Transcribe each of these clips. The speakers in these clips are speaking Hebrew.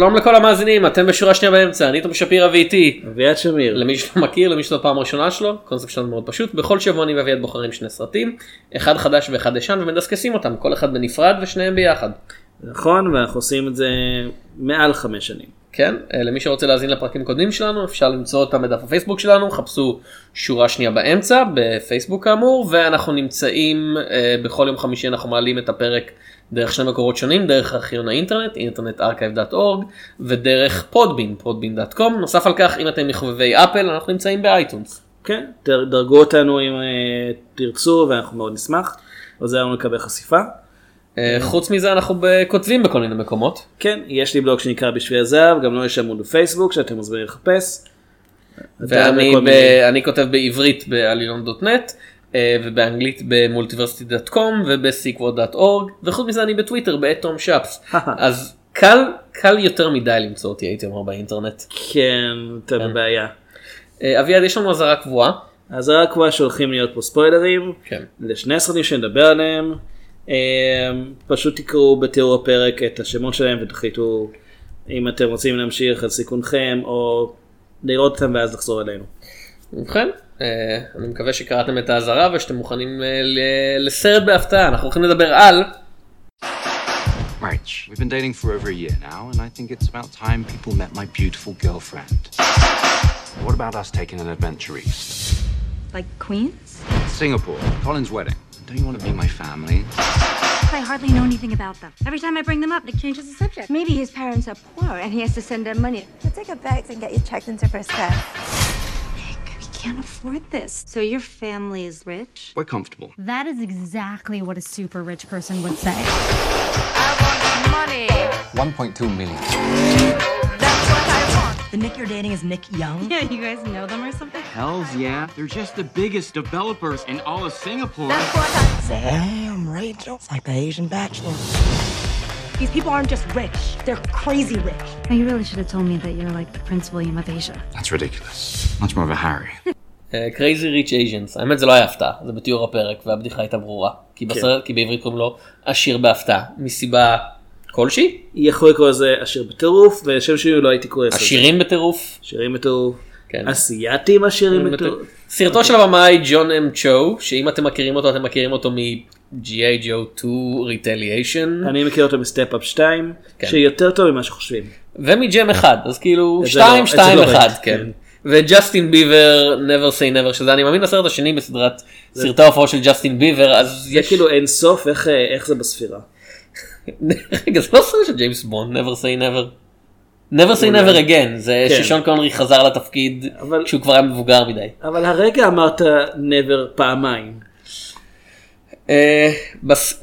שלום לכל המאזינים, אתם בשורה שנייה באמצע, אני תום שפירא ואיתי. אביעד שמיר. למי שלא מכיר, למי שזו הפעם הראשונה שלו, הקונספט שלנו מאוד פשוט, בכל שבוע אני ואביעד בוחרים שני סרטים, אחד חדש ואחד ישן ומדסקסים אותם, כל אחד בנפרד ושניהם ביחד. נכון, ואנחנו עושים את זה מעל חמש שנים. כן, אה, למי שרוצה להאזין לפרקים קודמים שלנו, אפשר למצוא אותם בדף הפייסבוק שלנו, חפשו שורה שנייה באמצע, בפייסבוק כאמור, ואנחנו נמצאים, אה, בכל יום חמישי אנחנו מעלים את הפרק דרך שני מקורות שונים, דרך ארכיון האינטרנט, internetarchive.org, ודרך פודבין, podbean.com, נוסף על כך, אם אתם מחובבי אפל, אנחנו נמצאים באייטונס. כן, דר- דרגו אותנו אם אה, תרצו ואנחנו מאוד נשמח. עוזר לנו לקבל חשיפה. אה, חוץ מזה אנחנו כותבים בכל מיני מקומות. כן, יש לי בלוג שנקרא בשביל הזהב, גם לו יש עמוד בפייסבוק שאתם מוזמנים לחפש. ואני ב... מיני- כותב בעברית בעלילון.נט אה, ובאנגלית במולטיברסיטי.קום ובסיקווד.אורג וחוץ מזה אני בטוויטר באתום שפס אז קל קל יותר מדי למצוא אותי הייתי אומר באינטרנט. כן, אתם כן. בבעיה. אה, אביעד יש לנו אזהרה קבועה. אז רק כבר שהולכים להיות פה ספוילרים. כן. לשני סרטים שנדבר עליהם. אה, פשוט תקראו בתיאור הפרק את השמות שלהם ותחליטו אם אתם רוצים להמשיך על סיכונכם או לראות אותם ואז לחזור אלינו. ובכן אה, אני מקווה שקראתם את האזהרה ושאתם מוכנים אה, ל- לסרט בהפתעה אנחנו הולכים לדבר על March. We've been dating for over a year now, and I think it's about time people met my beautiful girlfriend. What about us taking an adventure east? Like Queens? Singapore, Colin's wedding. Don't you want to be my family? I hardly know anything about them. Every time I bring them up, Nick changes the subject. Maybe his parents are poor and he has to send them money. We'll take a bags and get you checked into first class. Nick, can't afford this. So your family is rich? We're comfortable. That is exactly what a super rich person would say. I want money. 1.2 million. That's what I want. The Nick you're dating is Nick Young. Yeah, you guys know them or something? Hells yeah. They're just the biggest developers in all of Singapore. Damn, Rachel. It's like the Asian Bachelor. These people aren't just rich, they're crazy rich. Now, you really should have told me that you're like the Prince William of Asia. That's ridiculous. Much more of a Harry. Crazy Rich Asians האמת זה לא היה הפתעה זה בתיאור הפרק והבדיחה הייתה ברורה כי בסרט כי בעברית קוראים לו עשיר בהפתעה מסיבה כלשהי יכול לקרוא לזה עשיר בטירוף ולשם שלי לא הייתי קורא לזה. עשירים בטירוף. עשירים בטירוף. כן. אסייתים עשירים בטירוף. סרטו של הבמאי ג'ון אם צ'ו שאם אתם מכירים אותו אתם מכירים אותו מ-G.I. Joe 2 Retaliation אני מכיר אותו מ Step Up 2 כן. שיותר טוב ממה שחושבים. ומג'ם אחד אז כאילו את זה 2 לא- את זה 2 לא 1 ראיתי, כן. כן. וג'סטין ביבר never say never שזה אני מאמין הסרט השני בסדרת סרטי ההופעות של ג'סטין ביבר אז זה יש כאילו אין סוף איך אה, איך זה בספירה. רגע זה לא סרט של ג'יימס בונד never say never. never say never again זה כן. ששון קונרי חזר לתפקיד אבל- כשהוא כבר היה מבוגר מדי. אבל הרגע אמרת never פעמיים. אה,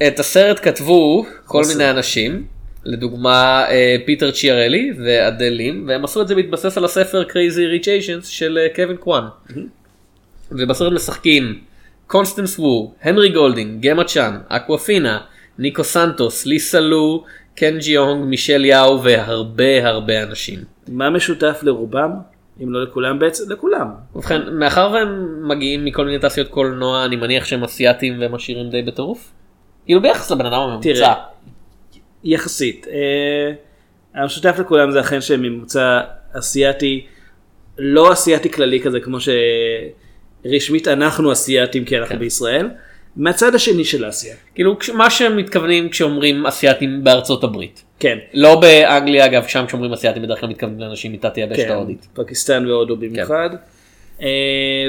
את הסרט כתבו כל. מיני אנשים, לדוגמה אה, פיטר צ'יארלי ואדל לים, והם עשו את זה בהתבסס על הספר Crazy Rich Asians של אה, קווין קוואן. ובסרט משחקים קונסטנס וו, הנרי גולדינג, גמה צ'אן, אקוואפינה, ניקו סנטוס, ליסה לו, קן ג'יונג, מישל יאו והרבה הרבה אנשים. מה משותף לרובם? אם לא לכולם בעצם לכולם. ובכן, מאחר והם מגיעים מכל מיני תעשיות קולנוע, אני מניח שהם אסייתים והם עשירים די בטירוף. כאילו ביחס לבן אדם הממוצע. תראה, יחסית. אה, המשותף לכולם זה אכן שהם ממוצא אסייתי, לא אסייתי כללי כזה כמו שרשמית אנחנו אסייתים כי אנחנו כן. בישראל, מהצד השני של אסיה. כאילו מה שהם מתכוונים כשאומרים אסייתים בארצות הברית. כן. לא באנגליה אגב, שם כשאומרים אסייתים בדרך כלל מתכוונים לאנשים מתת יבשת כן, ההודית. פקיסטן והודו במיוחד. אה,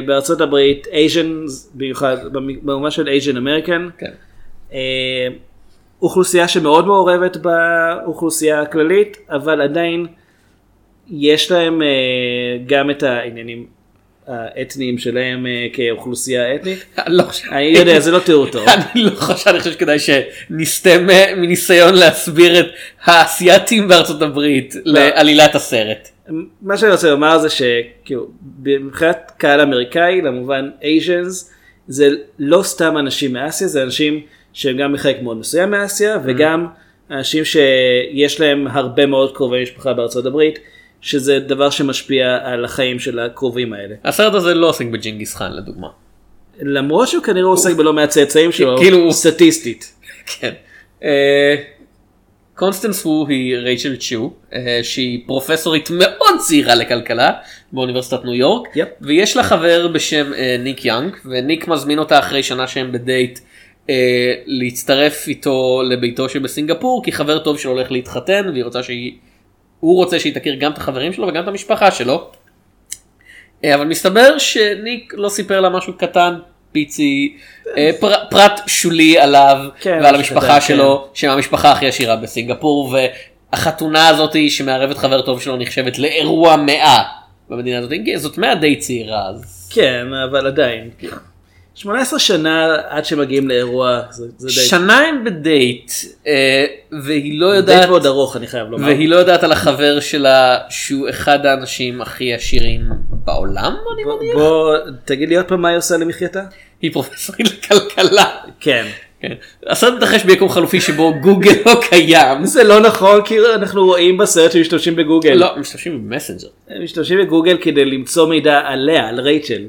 בארצות הברית Asian במיוחד במ- במובן של Asian American. כן. אה, אוכלוסייה שמאוד מעורבת באוכלוסייה הכללית, אבל עדיין יש להם אה, גם את העניינים האתניים שלהם אה, כאוכלוסייה אתנית. אני לא אני יודע, זה לא תיאור טוב. אני לא חושב, אני חושב שכדאי שנסטה מ- מניסיון להסביר את האסייתים בארצות הברית לעלילת הסרט. מה שאני רוצה לומר זה שכאילו מבחינת קהל אמריקאי למובן אייז'נס זה לא סתם אנשים מאסיה זה אנשים שהם גם מחלק מאוד מסוים מאסיה וגם אנשים שיש להם הרבה מאוד קרובי משפחה בארצות הברית שזה דבר שמשפיע על החיים של הקרובים האלה. הסרט הזה לא עוסק בג'ינגיס חאן לדוגמה. למרות שהוא כנראה עוסק בלא מעט צאצאים שלו כאילו- סטטיסטית. כן. אה, קונסטנס וו היא רייצ'ל צ'ו אה, שהיא פרופסורית מאוד צעירה לכלכלה באוניברסיטת ניו יורק. ויש לה חבר בשם אה, ניק יאנג וניק מזמין אותה אחרי שנה שהם בדייט להצטרף איתו לביתו שבסינגפור כי חבר טוב שלו הולך להתחתן והיא רוצה שהיא הוא רוצה שהיא תכיר גם את החברים שלו וגם את המשפחה שלו. אה, אבל מסתבר שניק לא סיפר לה משהו קטן פיצי אה, פר, פרט שולי עליו כן, ועל המשפחה שלו שהם המשפחה הכי עשירה בסינגפור והחתונה הזאת שמערבת חבר טוב שלו נחשבת לאירוע מאה במדינה הזאת זאת מאה די צעירה אז כן אבל עדיין. 18 שנה עד שמגיעים לאירוע זה, זה די... שנה הם בדייט אה, והיא לא דייט יודעת מאוד ארוך אני חייב לומר. והיא לא יודעת על החבר שלה שהוא אחד האנשים הכי עשירים בעולם אני בוא- מניח. בוא תגיד לי עוד פעם מה היא עושה למחייתה? היא פרופסורית לכלכלה. כן. כן. הסרט מתרחש ביקום חלופי שבו גוגל לא קיים. זה לא נכון כי אנחנו רואים בסרט שמשתמשים בגוגל. לא, משתמשים במסנג'ר. משתמשים בגוגל כדי למצוא מידע עליה, על רייצ'ל.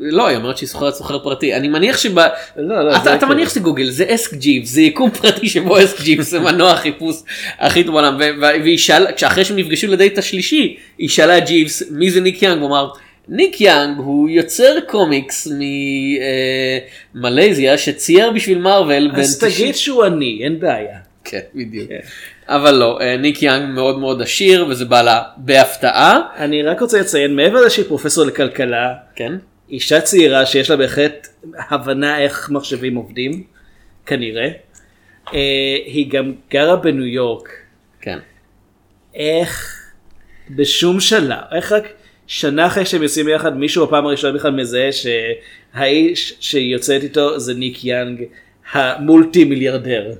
אה, לא, היא אומרת שהיא סוחרת סוחר פרטי. אני מניח שב... לא, לא, אתה, אתה כאילו- מניח שזה גוגל, זה אסק ג'יפס, זה יקום פרטי שבו אסק ג'יפס זה מנוע החיפוש הכי טוב בעולם. והיא שאלה, כשאחרי שהם נפגשו לדייט השלישי, היא שאלה את ג'יבס מי זה ניק יאנג, הוא אמר ניק יאנג הוא יוצר קומיקס ממלזיה שצייר בשביל מארוול בין אז תגיד שהוא עני, אין בעיה. כן, בדיוק. אבל לא, אה, ניק יאנג מאוד מאוד עשיר וזה בא לה בהפתעה. אני רק רוצה לציין, מעבר לזה שהיא פרופסור לכלכלה, כן. אישה צעירה שיש לה בהחלט הבנה איך מחשבים עובדים, כנראה. אה, היא גם גרה בניו יורק. כן. איך בשום שלב, איך רק שנה אחרי שהם יוצאים ביחד מישהו בפעם הראשונה בכלל מזהה שהאיש שהיא יוצאת איתו זה ניק יאנג המולטי מיליארדר.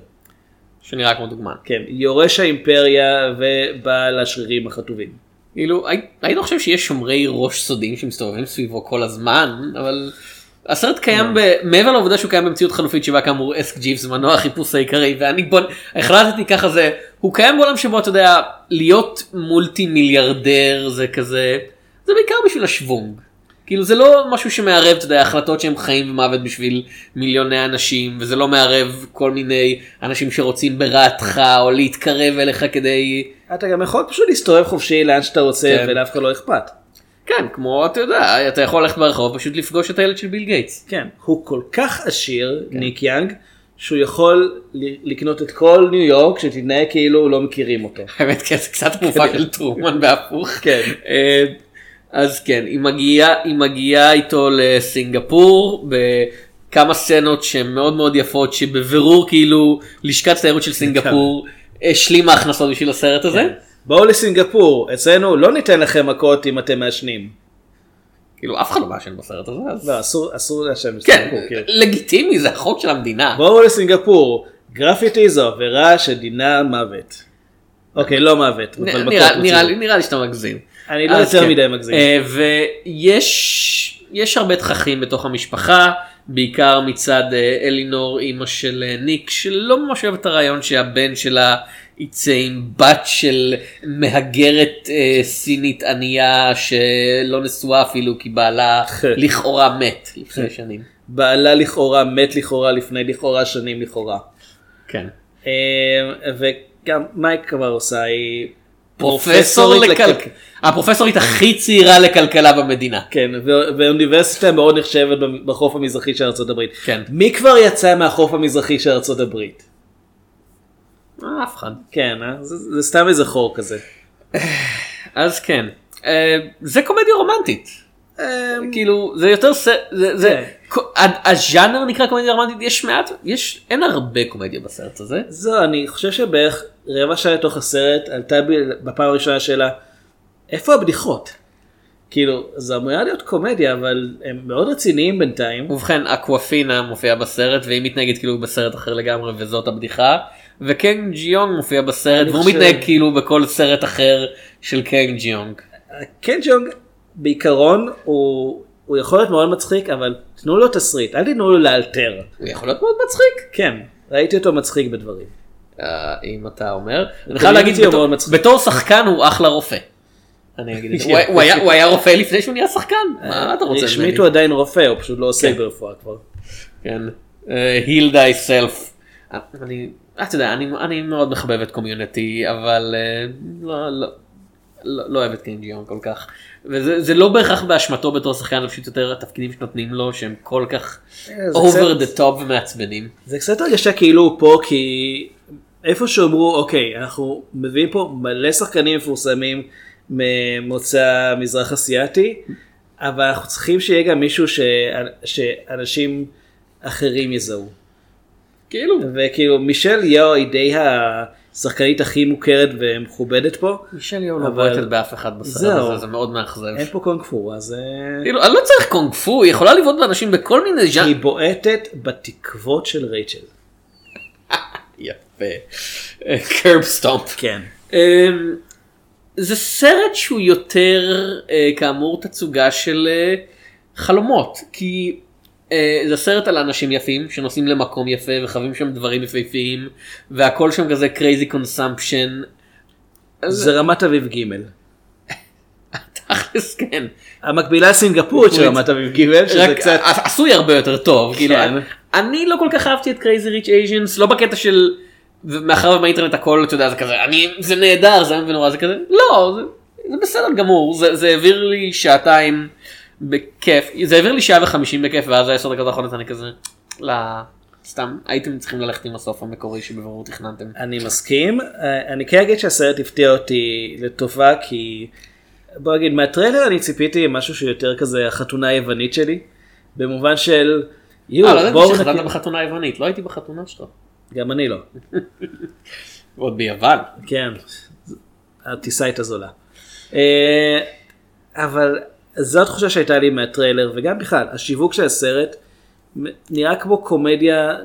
שנראה כמו דוגמן. כן, יורש האימפריה ובעל השרירים החטובים. כאילו, הי- היית חושב שיש שומרי ראש סודיים שמסתובבים סביבו כל הזמן, אבל הסרט קיים, ב... מעבר לעובדה שהוא קיים במציאות חלופית שבה כאמור אסק ג'יפס מנוע החיפוש העיקרי, ואני בוא, החלטתי ככה זה, הוא קיים בעולם שבו אתה יודע, להיות מולטי מיליארדר זה כזה, זה בעיקר בשביל השוונג. כאילו זה לא משהו שמערב, אתה יודע, החלטות שהם חיים ומוות בשביל מיליוני אנשים, וזה לא מערב כל מיני אנשים שרוצים ברעתך, או להתקרב אליך כדי... אתה גם יכול פשוט להסתובב חופשי לאן שאתה רוצה כן. ולאף אחד לא אכפת. כן, כמו אתה יודע, אתה יכול ללכת ברחוב פשוט לפגוש את הילד של ביל גייטס. כן, הוא כל כך עשיר, ניק יאנג, שהוא יכול לקנות את כל ניו יורק שתתנהג כאילו לא מכירים אותו. האמת כן, זה קצת מופע של טרומן בהפוך. כן. אז כן, היא מגיעה, היא מגיעה איתו לסינגפור בכמה סצנות שהן מאוד מאוד יפות שבבירור כאילו לשכת תיירות של סינגפור השלימה הכנסות בשביל הסרט הזה. בואו לסינגפור, אצלנו לא ניתן לכם מכות אם אתם מעשנים. כאילו אף אחד לא מעשן בסרט הזה. אז... לא, אסור, אסור לעשן כן, בסינגפור. כאילו. לגיטימי זה החוק של המדינה. בואו לסינגפור, גרפיטי זו עבירה שדינה מוות. אוקיי, לא מוות, אבל מכות. נראה לי שאתה מגזים. אני לא יותר כן. מדי מגזים. אה, ויש יש הרבה תככים בתוך המשפחה, בעיקר מצד אה, אלינור אימא של אה, ניק, שלא ממש אוהבת את הרעיון שהבן שלה יצא עם בת של מהגרת אה, סינית ענייה שלא נשואה אפילו כי בעלה לכאורה מת לפני שנים. בעלה לכאורה מת לכאורה לפני לכאורה שנים לכאורה. כן. אה, וגם מייק כבר עושה היא פרופסור לכלכלה. הפרופסורית הכי צעירה לכלכלה במדינה. כן, ואוניברסיטה מאוד נחשבת בחוף המזרחי של הברית. כן. מי כבר יצא מהחוף המזרחי של הברית? אה, אף אחד. כן, אה? זה, זה סתם איזה חור כזה. אז כן. אה, זה קומדיה רומנטית. כאילו זה יותר ס... זה, זה, כן. הז'אנר נקרא קומדיה רומנטית יש מעט יש אין הרבה קומדיה בסרט הזה. זו, אני חושב שבערך רבע שעה לתוך הסרט עלתה בי בפעם הראשונה השאלה, איפה הבדיחות? כאילו, זה אמורה להיות קומדיה, אבל הם מאוד רציניים בינתיים. ובכן אקוואפינה מופיעה בסרט והיא מתנהגת כאילו בסרט אחר לגמרי וזאת הבדיחה. וקן ג'ונג מופיע בסרט והוא חושב- מתנהג כאילו בכל סרט אחר של קן ג'ונג. קן ג'ונג בעיקרון הוא, הוא יכול להיות מאוד מצחיק, אבל תנו לו תסריט, אל תיתנו לו לאלתר. הוא יכול להיות מאוד מצחיק. כן, ראיתי אותו מצחיק בדברים. אה, אם אתה אומר. אני חייב להגיד הוא מאוד בתור- מצחיק. בתור שחקן הוא אחלה רופא. אני אגיד את זה. הוא היה- רופא לפני שהוא נהיה שחקן. מה אתה רוצה? רשמית הוא עדיין רופא, הוא פשוט לא עוסק כן. ברפואה כבר. כן. heal thyself. אני, אתה יודע, אני, מאוד מחבב את קומיוניטי, אבל אה, לא, לא, לא, לא אוהב את קן ג'ונג כל כך. וזה זה לא בהכרח באשמתו בתור שחקן, זה פשוט יותר התפקידים שנותנים לו שהם כל כך אה, זה over קצת- the top ומעצבנים. זה קצת הרגשה כאילו הוא פה כי איפה שאמרו אוקיי אנחנו מביאים פה מלא שחקנים מפורסמים ממוצא מזרח אסיאתי אבל אנחנו צריכים שיהיה גם מישהו ש... שאנשים אחרים יזהו. כאילו, וכאילו מישל יאו היא די השחקנית הכי מוכרת ומכובדת פה. מישל יו לא בועטת באף אחד בסרט. הזה, זה מאוד מאכזב. אין פה קונג פו אז אה, כאילו, אני לא צריך קונג פו, היא יכולה לבעוט באנשים בכל מיני ז'אנר. היא בועטת בתקוות של רייצ'ל. יפה. קרב סטומפ. כן. אמ, זה סרט שהוא יותר אה, כאמור תצוגה של אה, חלומות כי אה, זה סרט על אנשים יפים שנוסעים למקום יפה וחווים שם דברים יפהפיים והכל שם כזה crazy consumption. זה רמת אביב ג' תכלס כן. המקבילה הסינגפורית של רמת אביב ג' שזה קצת עשוי הרבה יותר טוב כאילו כן. אני- לא כל כך אהבתי את crazy rich asians לא בקטע של מאחר ובאינטרנט הכל אתה יודע זה כזה אני זה נהדר זה ונורא זה כזה לא זה, בסדר גמור זה, זה העביר לי שעתיים בכיף זה העביר לי שעה וחמישים בכיף ואז העשר דקות האחרונות אני כזה לא סתם הייתם צריכים ללכת עם הסוף המקורי שבבירור תכננתם. אני מסכים אה, אני כן אגיד שהסרט הפתיע אותי לטובה כי בוא נגיד מהטריילר אני ציפיתי משהו שיותר כזה החתונה היוונית שלי במובן של יו אה, לא ידעתי בואו שחתנת נכיר בחתונה היוונית לא הייתי בחתונה שלך. גם אני לא עוד ביוון. כן הטיסה הייתה זולה אה, זו התחושה שהייתה לי מהטריילר וגם בכלל השיווק של הסרט נראה כמו קומדיה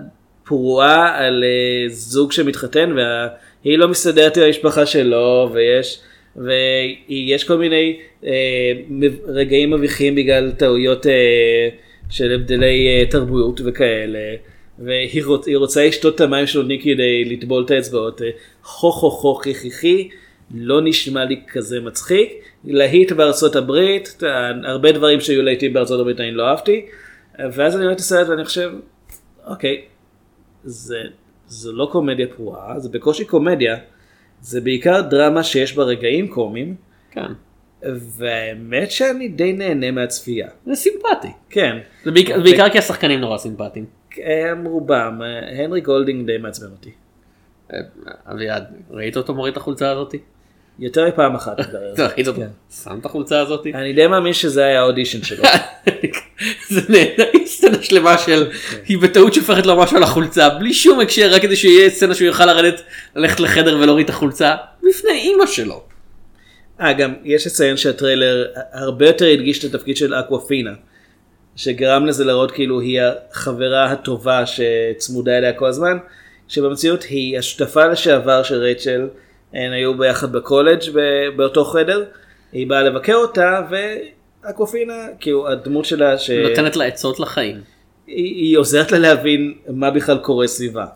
פרועה על אה, זוג שמתחתן והיא לא מסתדרת עם המשפחה שלו ויש ויש כל מיני אה, רגעים מביכים בגלל טעויות אה, של הבדלי אה, תרבות וכאלה. והיא רוצ, היא רוצה לשתות את המים של נוני כדי לטבול את האצבעות. אה, הו הו הו חי חי חי, לא נשמע לי כזה מצחיק. להיט בארצות הברית, הרבה דברים שהיו להיטים בארצות הברית אני לא אהבתי. אה, ואז אני רואה את הסרט ואני חושב, אוקיי, זה, זה לא קומדיה פרועה, זה בקושי קומדיה, זה בעיקר דרמה שיש בה רגעים קומיים, כן. והאמת שאני די נהנה מהצפייה. זה סימפטי. כן, זה בעיקר, זה בעיקר כי השחקנים נורא סימפטיים. הם רובם, הנרי גולדינג די מעצבן אותי. אה, אביעד, ראית אותו מוריד את החולצה הזאתי? יותר מפעם אחת. כן. שם את החולצה הזאתי? אני די מאמין שזה היה האודישן שלו. זה נהנה, סצנה שלמה של, היא בטעות שופכת לו משהו על החולצה, בלי שום הקשר, רק כדי שיהיה סצנה שהוא יוכל לרדת, ללכת לחדר ולהוריד את החולצה, בפני אימא שלו. אה, גם יש לציין שהטריילר הרבה יותר הדגיש את התפקיד של אקוואפינה, שגרם לזה להראות כאילו היא החברה הטובה שצמודה אליה כל הזמן, שבמציאות היא השותפה לשעבר של רייצ'ל, הן היו ביחד בקולג' באותו חדר, היא באה לבקר אותה ואקוואפינה, כאילו הדמות שלה, ש... נותנת לה עצות לחיים. היא, היא עוזרת לה להבין מה בכלל קורה סביבה.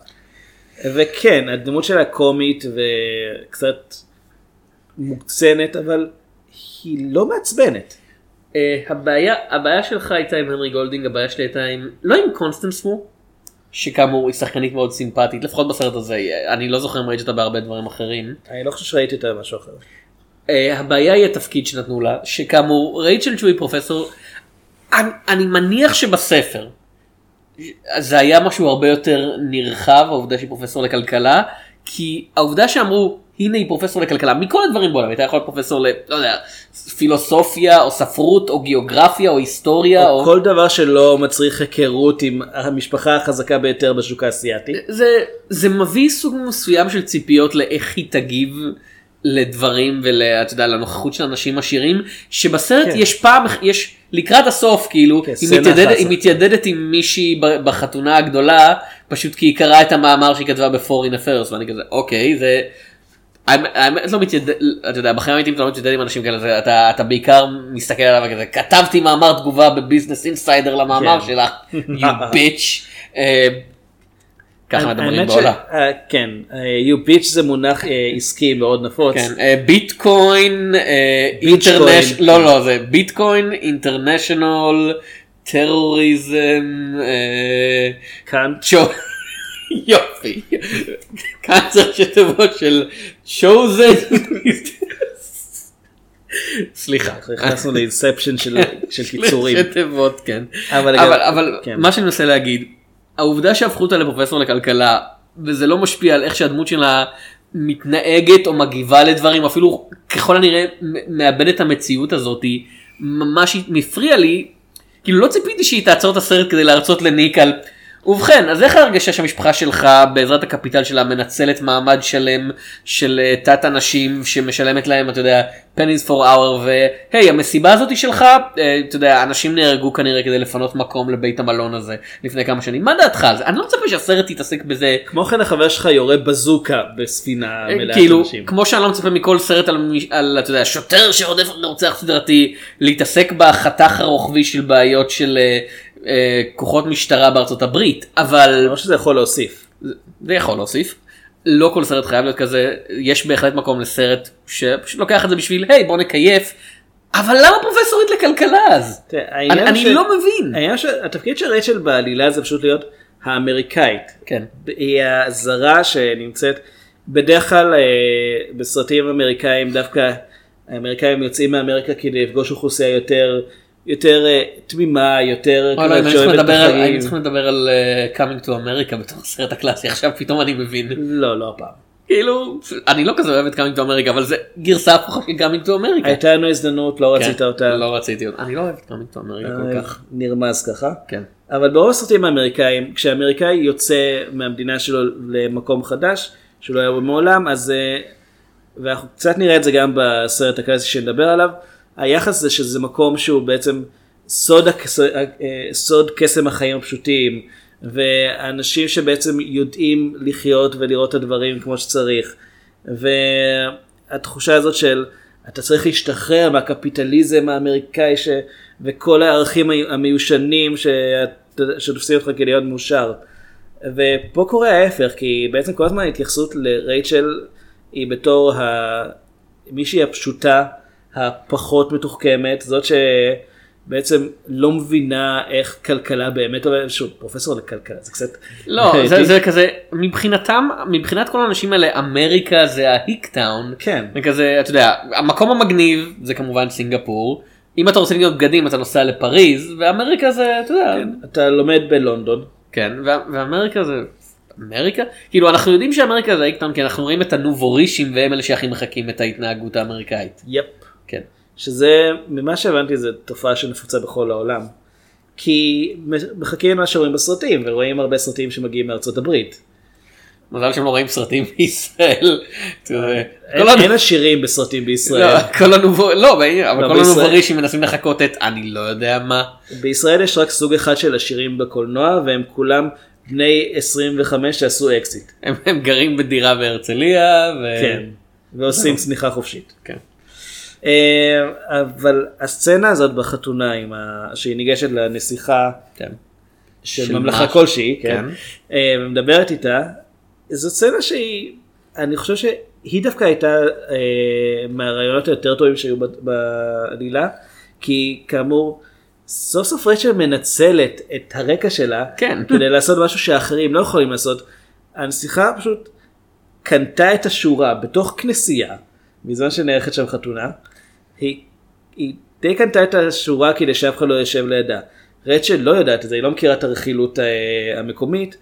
וכן, הדמות שלה קומית וקצת מוקצנת, אבל היא לא מעצבנת. אה, הבעיה, הבעיה שלך הייתה עם הנרי גולדינג, הבעיה שלי הייתה עם, לא עם קונסטנס וו, שכאמור היא שחקנית מאוד סימפטית, לפחות בסרט הזה, אני לא זוכר אם ראיתי אותה בהרבה דברים אחרים. אני לא חושב שראיתי אותה משהו אחר. אה, הבעיה היא התפקיד שנתנו לה, שכאמור רייצ'ל צ'ו פרופסור, אני, אני מניח שבספר זה היה משהו הרבה יותר נרחב, העובדה שהיא פרופסור לכלכלה, כי העובדה שאמרו הנה היא פרופסור לכלכלה מכל הדברים בעולם הייתה יכולה להיות פרופסור ל... לא יודע, פילוסופיה או ספרות או גיאוגרפיה או היסטוריה או... או כל דבר שלא מצריך היכרות עם המשפחה החזקה ביותר בשוק האסייתי. זה, זה מביא סוג מסוים של ציפיות לאיך היא תגיב לדברים ולנוכחות של אנשים עשירים שבסרט כן. יש פעם יש לקראת הסוף כאילו כן, היא חסה. היא מתיידדת עם מישהי בחתונה הגדולה פשוט כי היא קראה את המאמר שהיא כתבה בפורין אפרס ואני כזה אוקיי זה. האמת- לא מתיידד, אתה יודע, בחיים האמיתיים אתה לא מתיידד עם אנשים כאלה, אתה, אתה בעיקר מסתכל עליו וכזה, כתבתי מאמר תגובה בביזנס אינסיידר למאמר כן. שלך, you bitch. אה, ככה מדברים בעולם. אה, כן, אה, you bitch זה מונח עסקי מאוד נפוץ. כן, ביטקוין. לא לא זה ביטקוין אינטרנשיונל טרוריזם. שו... יופי. כאן צריך שתבוא של chosen. סליחה. נכנסנו לאינספשן של של קיצורים. שתיבות כן. אבל אבל גם- אבל כן. מה שאני מנסה להגיד העובדה שהפכו אותה לפרופסור לכלכלה וזה לא משפיע על איך שהדמות שלה מתנהגת או מגיבה לדברים אפילו ככל הנראה מאבדת את המציאות הזאתי ממש מפריע לי כאילו לא ציפיתי שהיא תעצור את הסרט כדי להרצות לניק על ובכן אז איך ההרגשה שהמשפחה שלך בעזרת הקפיטל שלה מנצלת מעמד שלם של אה, תת אנשים שמשלמת להם אתה יודע pennies for hour והי המסיבה הזאת היא שלך אה, אתה יודע אנשים נהרגו כנראה כדי לפנות מקום לבית המלון הזה לפני כמה שנים. מה דעתך על זה? אני לא מצפה שהסרט יתעסק בזה. כמו כן החבר שלך יורה בזוקה בספינה מלאת כאילו אנשים. כמו שאני לא מצפה מכל סרט על, על אתה יודע שוטר שרודף רוצח סדרתי להתעסק בחתך הרוחבי של בעיות של אה, אה, כוחות משטרה בארצות הברית אבל למרות שזה יכול להוסיף. זה יכול להוסיף. לא כל סרט חייב להיות כזה יש בהחלט מקום לסרט שפשוט לוקח את זה בשביל היי בוא נקייף. אבל למה פרופסורית לכלכלה אז? תראה, אני, אני ש- לא מבין. העניין שהתפקיד של רייצ'ל בעלילה זה פשוט להיות האמריקאית. כן. היא הזרה שנמצאת בדרך כלל אה, בסרטים אמריקאים דווקא האמריקאים יוצאים מאמריקה כדי לפגוש אוכלוסייה יותר יותר אה, תמימה יותר צריכים שאוהבת את לדבר על- החיים. היינו צריכים לדבר על אה, coming to America בתור הסרט הקלאסי עכשיו פתאום אני מבין. לא לא הפעם. כאילו אני לא כזה אוהב את coming to America אבל זה גרסה הפוכה של coming to America. הייתה לנו הזדמנות לא כן, רצית אותה. לא רציתי אותה. אני לא אוהב את coming to America כל אה, כך. נרמז ככה. כן. אבל ברוב הסרטים האמריקאים כשאמריקאי יוצא מהמדינה שלו למקום חדש שלא היה בו מעולם אז ואנחנו קצת נראה את זה גם בסרט הקלאסי שנדבר עליו היחס זה שזה מקום שהוא בעצם סוד, הקס... אה, סוד קסם החיים הפשוטים ואנשים שבעצם יודעים לחיות ולראות את הדברים כמו שצריך והתחושה הזאת של אתה צריך להשתחרר מהקפיטליזם האמריקאי ש... וכל הערכים המי- המיושנים שאת- שתופסים אותך כלהיות מאושר. ופה קורה ההפך כי בעצם כל הזמן ההתייחסות לרייצ'ל היא בתור ה... מישהי הפשוטה הפחות מתוחכמת זאת שבעצם לא מבינה איך כלכלה באמת עובדת שוב פרופסור לכלכלה זה קצת לא זה, זה כזה מבחינתם מבחינת כל האנשים האלה אמריקה זה ההיק טאון. כן. זה כזה אתה יודע המקום המגניב זה כמובן סינגפור. אם אתה רוצה לקנות בגדים אתה נוסע לפריז ואמריקה זה אתה יודע. אתה לומד בלונדון כן, ואמריקה זה... אמריקה? כאילו אנחנו יודעים שאמריקה זה איקטאון כי אנחנו רואים את הנובורישים והם אלה שהכי מחקים את ההתנהגות האמריקאית. יפ. כן. שזה ממה שהבנתי זה תופעה שנפוצה בכל העולם. כי מחכים למה שרואים בסרטים ורואים הרבה סרטים שמגיעים מארצות הברית. מזל שהם לא רואים סרטים בישראל. אין, עשירים בסרטים בישראל. לא, כל. לא, אבל לא, כל בישראל- הנובורישים מנסים לחכות את אני לא יודע מה. בישראל יש רק סוג אחד של עשירים בקולנוע והם כולם בני 25 שעשו אקזיט. הם גרים בדירה בהרצליה. כן. ועושים צניחה חופשית. אה, אבל הסצנה הזאת בחתונה ה... שהיא ניגשת לנסיכה כן. של של ממלכה מה? כלשהי, כן, כן. אה, ומדברת איתה, זו סצנה שהיא, אני חושב שהיא דווקא הייתה אה, מהרעיונות היותר טובים שהיו בעלילה, כי כאמור, סוף סוף רייצ'ל מנצלת את הרקע שלה, כן. כדי לעשות משהו שאחרים לא יכולים לעשות. הנסיכה פשוט קנתה את השורה בתוך כנסייה, בזמן שנערכת שם חתונה, היא, היא די קנתה את השורה כדי שאף אחד לא יושב לידה. רצ'ל לא יודעת את זה, היא לא מכירה את הרכילות אה, המקומית,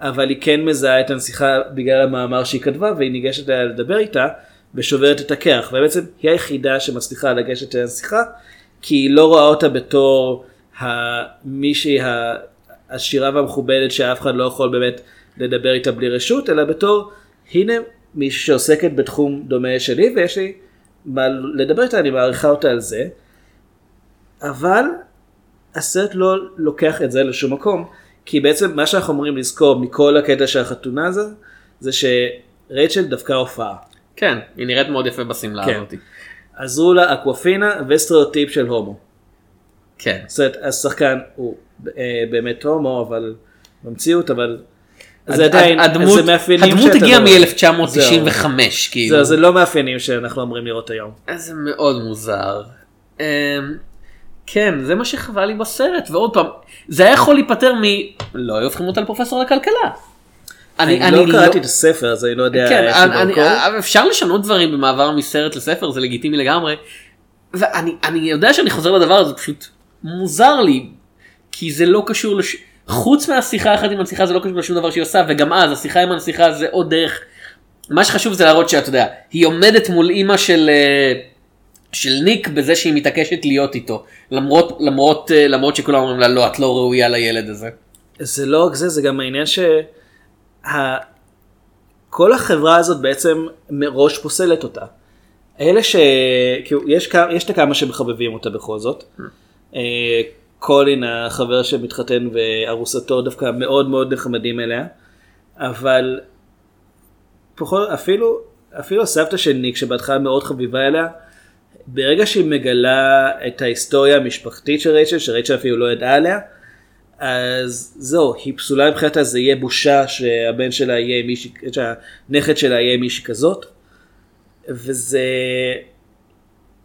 אבל היא כן מזהה את הנסיכה בגלל המאמר שהיא כתבה והיא ניגשת אליה לדבר איתה ושוברת את הכרך ובעצם היא היחידה שמצליחה לגשת אל הנסיכה כי היא לא רואה אותה בתור מישהי העשירה והמכובדת שאף אחד לא יכול באמת לדבר איתה בלי רשות אלא בתור הנה מישהי שעוסקת בתחום דומה שלי ויש לי מה לדבר איתה אני מעריכה אותה על זה אבל הסרט לא לוקח את זה לשום מקום כי בעצם מה שאנחנו אמורים לזכור מכל הקטע של החתונה הזה זה שרייצ'ל דווקא הופעה. כן, היא נראית מאוד יפה בשמלה כן. הזאת. עזרו לה אקוופינה וסטריאוטיפ של הומו. כן. זאת אומרת השחקן הוא אה, באמת הומו אבל במציאות אבל זה הד- עדיין הדמות, זה מאפיינים הדמות הגיעה לא- מ-1995 כאילו. זהו, זה לא מאפיינים שאנחנו אמורים לראות היום. זה מאוד מוזר. אמ, כן, זה מה שחבל לי בסרט, ועוד פעם, זה היה יכול להיפטר מ... לא היו הופכים אותה לפרופסור לכלכלה. אני לא קראתי את הספר אז אני לא יודע כן, איך אני, אני, במקור. אפשר לשנות דברים במעבר מסרט לספר, זה לגיטימי לגמרי. ואני אני יודע שאני חוזר לדבר הזה, פשוט מוזר לי, כי זה לא קשור לש... חוץ מהשיחה האחת עם הנסיכה זה לא קשור לשום דבר שהיא עושה, וגם אז השיחה עם הנסיכה זה עוד דרך. מה שחשוב זה להראות שאתה יודע, היא עומדת מול אימא של, אה, של ניק בזה שהיא מתעקשת להיות איתו, למרות, למרות, אה, למרות שכולם אומרים לה לא, את לא ראויה לילד הזה. זה לא רק זה, זה גם העניין שכל החברה הזאת בעצם מראש פוסלת אותה. אלה ש... כאילו, יש, כמה- יש את הכמה שמחבבים אותה בכל זאת. אה, קולין החבר שמתחתן וארוסתו דווקא מאוד מאוד נחמדים אליה. אבל פחות, אפילו, אפילו הסבתא של ניק שבהתחלה מאוד חביבה אליה, ברגע שהיא מגלה את ההיסטוריה המשפחתית של רייצ'ל, שרייצ'ל אפילו לא ידעה עליה, אז זהו, היא פסולה מבחינתה, זה יהיה בושה שהבן שלה יהיה עם מישהי, שהנכד שלה יהיה עם מישהי כזאת. וזה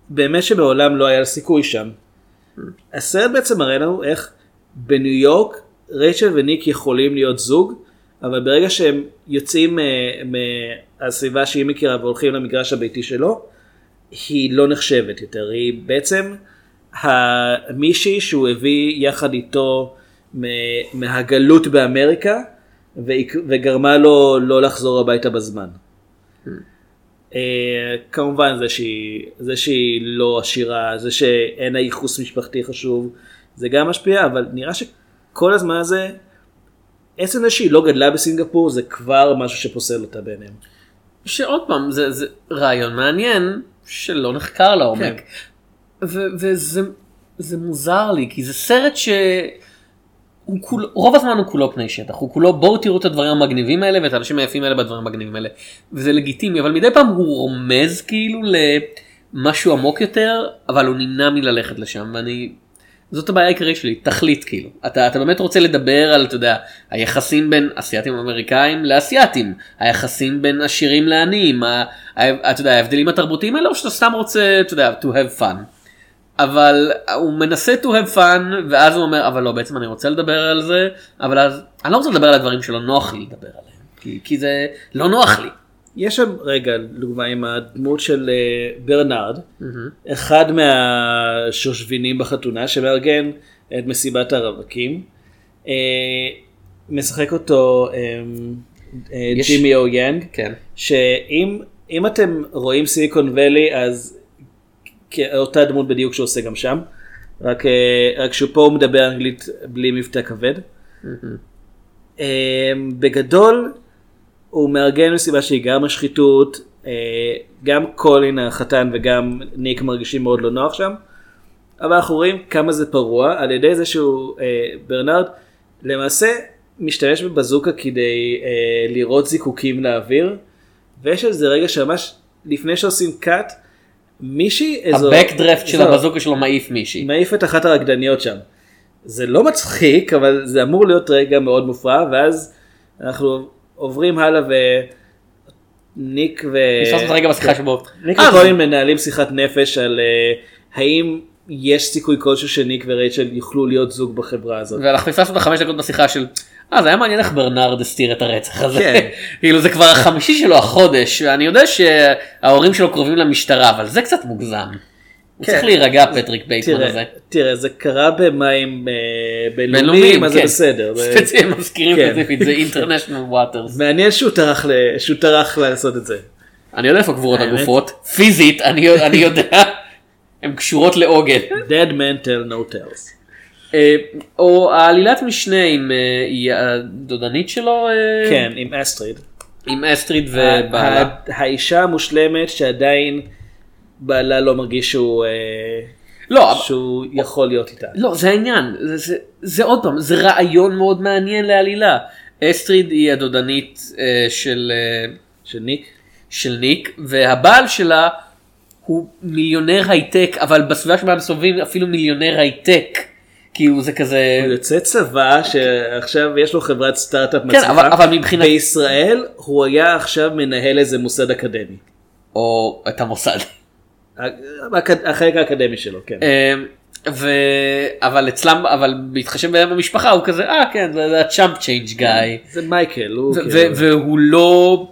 באמת שמעולם לא היה לה סיכוי שם. הסרט בעצם מראה לנו איך בניו יורק רייצ'ל וניק יכולים להיות זוג, אבל ברגע שהם יוצאים אה, מהסביבה שהיא מכירה והולכים למגרש הביתי שלו, היא לא נחשבת יותר, היא בעצם מישהי שהוא הביא יחד איתו מהגלות באמריקה וגרמה לו לא לחזור הביתה בזמן. אה, כמובן זה שהיא, זה שהיא לא עשירה, זה שאין לה ייחוס משפחתי חשוב, זה גם משפיע, אבל נראה שכל הזמן הזה, עצם זה שהיא לא גדלה בסינגפור זה כבר משהו שפוסל אותה בעיניהם. שעוד פעם זה, זה רעיון מעניין שלא נחקר לעומק כן. וזה זה מוזר לי כי זה סרט ש... הוא כול, רוב הזמן הוא כולו פני שטח, הוא כולו בואו תראו את הדברים המגניבים האלה ואת האנשים היפים האלה בדברים המגניבים האלה. וזה לגיטימי, אבל מדי פעם הוא רומז כאילו למשהו עמוק יותר, אבל הוא נמנע מללכת לשם, ואני... זאת הבעיה העיקרית שלי, תכלית כאילו. אתה, אתה באמת רוצה לדבר על, אתה יודע, היחסים בין אסייתים אמריקאים לאסייתים, היחסים בין עשירים לעניים, ה- ה- אתה יודע, ההבדלים התרבותיים האלה, או שאתה סתם רוצה, אתה יודע, to have fun. אבל הוא מנסה to have fun ואז הוא אומר אבל לא בעצם אני רוצה לדבר על זה אבל אז אני לא רוצה לדבר על הדברים שלא נוח לי לדבר עליהם כי, כי זה לא נוח לי. יש שם רגע, לדוגמה עם הדמות של אה, ברנרד, אחד מהשושבינים בחתונה שמארגן את מסיבת הרווקים, אה, משחק אותו אה, יש- ג'ימי או יאנג, כן. שאם אם אתם רואים סיליקון ואלי אז אותה דמות בדיוק שעושה גם שם, רק, אה, רק שהוא פה הוא מדבר אנגלית בלי מבטא כבד. אה, בגדול הוא מארגן מסיבה שהיא גם השחיתות, אה, גם קולין החתן וגם ניק מרגישים מאוד לא נוח שם, אבל אנחנו רואים כמה זה פרוע. על ידי זה שהוא, ברנרד, למעשה משתמש בבזוקה כדי לירות זיקוקים לאוויר, ויש איזה רגע שממש לפני שעושים קאט, מישהי, איזו... הבקדרפט של הבזוקה שלו מעיף מישהי. מעיף את אחת הרקדניות שם. זה לא מצחיק, אבל זה אמור להיות רגע מאוד מופרע, ואז אנחנו עוברים הלאה ו... את הרגע בשיחה שבו. ניק אה, וקולין מנהלים שיחת נפש על אה, האם יש סיכוי כלשהו שניק ורייצ'ל יוכלו להיות זוג בחברה הזאת. ואנחנו פספסנו את החמש דקות בשיחה של אה זה היה מעניין איך ברנרד הסתיר את הרצח הזה. כן. כאילו זה כבר החמישי שלו החודש ואני יודע שההורים שלו קרובים למשטרה אבל זה קצת מוגזם. הוא צריך להירגע פטריק בייטמן הזה. תראה, זה קרה במים אה, בינלאומיים, אז זה כן. בסדר. ספציפית, מזכירים כן. ספציפית, זה international waters. מעניין שהוא טרח לעשות את זה. אני יודע איפה קבורות? הגופות, פיזית, אני יודע, הן קשורות לעוגן. Dead man tell no tales. אה, או העלילת משנה עם אה, היא הדודנית שלו, אה, כן, עם אסטריד. עם אסטריד ובעלה. האישה המושלמת שעדיין בעלה לא מרגיש שהוא לא, אבל- שהוא יכול להיות איתה. לא, זה העניין, זה, זה, זה עוד פעם, זה רעיון מאוד מעניין לעלילה. אסטריד היא הדודנית אה, של, אה, של ניק. של ניק, והבעל שלה הוא מיליונר הייטק, אבל בסביבה שבה הם מסתובבים אפילו מיליונר הייטק. כאילו זה כזה... הוא יוצא צבא שעכשיו יש לו חברת סטארט-אפ כן, מצליחה. אבל, אבל מבחינת... בישראל הוא היה עכשיו מנהל איזה מוסד אקדמי. או את המוסד. האק- החלק האקדמי שלו, כן. אמ, ו... אבל אצלם, אבל בהתחשב בהם במשפחה הוא כזה, אה כן, זה ה chump change guy. זה מייקל, הוא ו- כאילו... ו- והוא לא,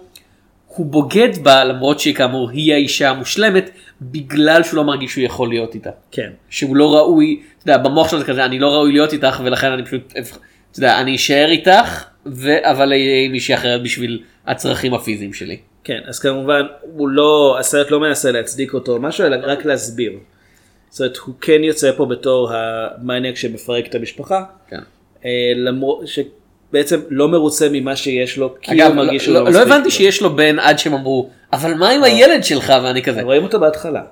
הוא בוגד בה למרות שהיא כאמור היא האישה המושלמת בגלל שהוא לא מרגיש שהוא יכול להיות איתה. כן. שהוא לא ראוי, אתה יודע, במוח שלו זה כזה, אני לא ראוי להיות איתך ולכן אני פשוט, אתה יודע, אני אשאר איתך, ו- אבל אהיה עם מישהי אחרת בשביל הצרכים הפיזיים שלי. כן, אז כמובן הוא לא, הסרט לא מנסה להצדיק אותו או משהו, אלא רק להסביר. זאת אומרת, הוא כן יוצא פה בתור המניאק שמפרק את המשפחה, כן. אה, למרות שבעצם לא מרוצה ממה שיש לו, כי אגב, הוא מרגיש שהוא לא, לא לא, מספיק. לא הבנתי טוב. שיש לו בן עד שהם אמרו, אבל מה עם הילד שלך? ואני כזה, רואים אותו בהתחלה.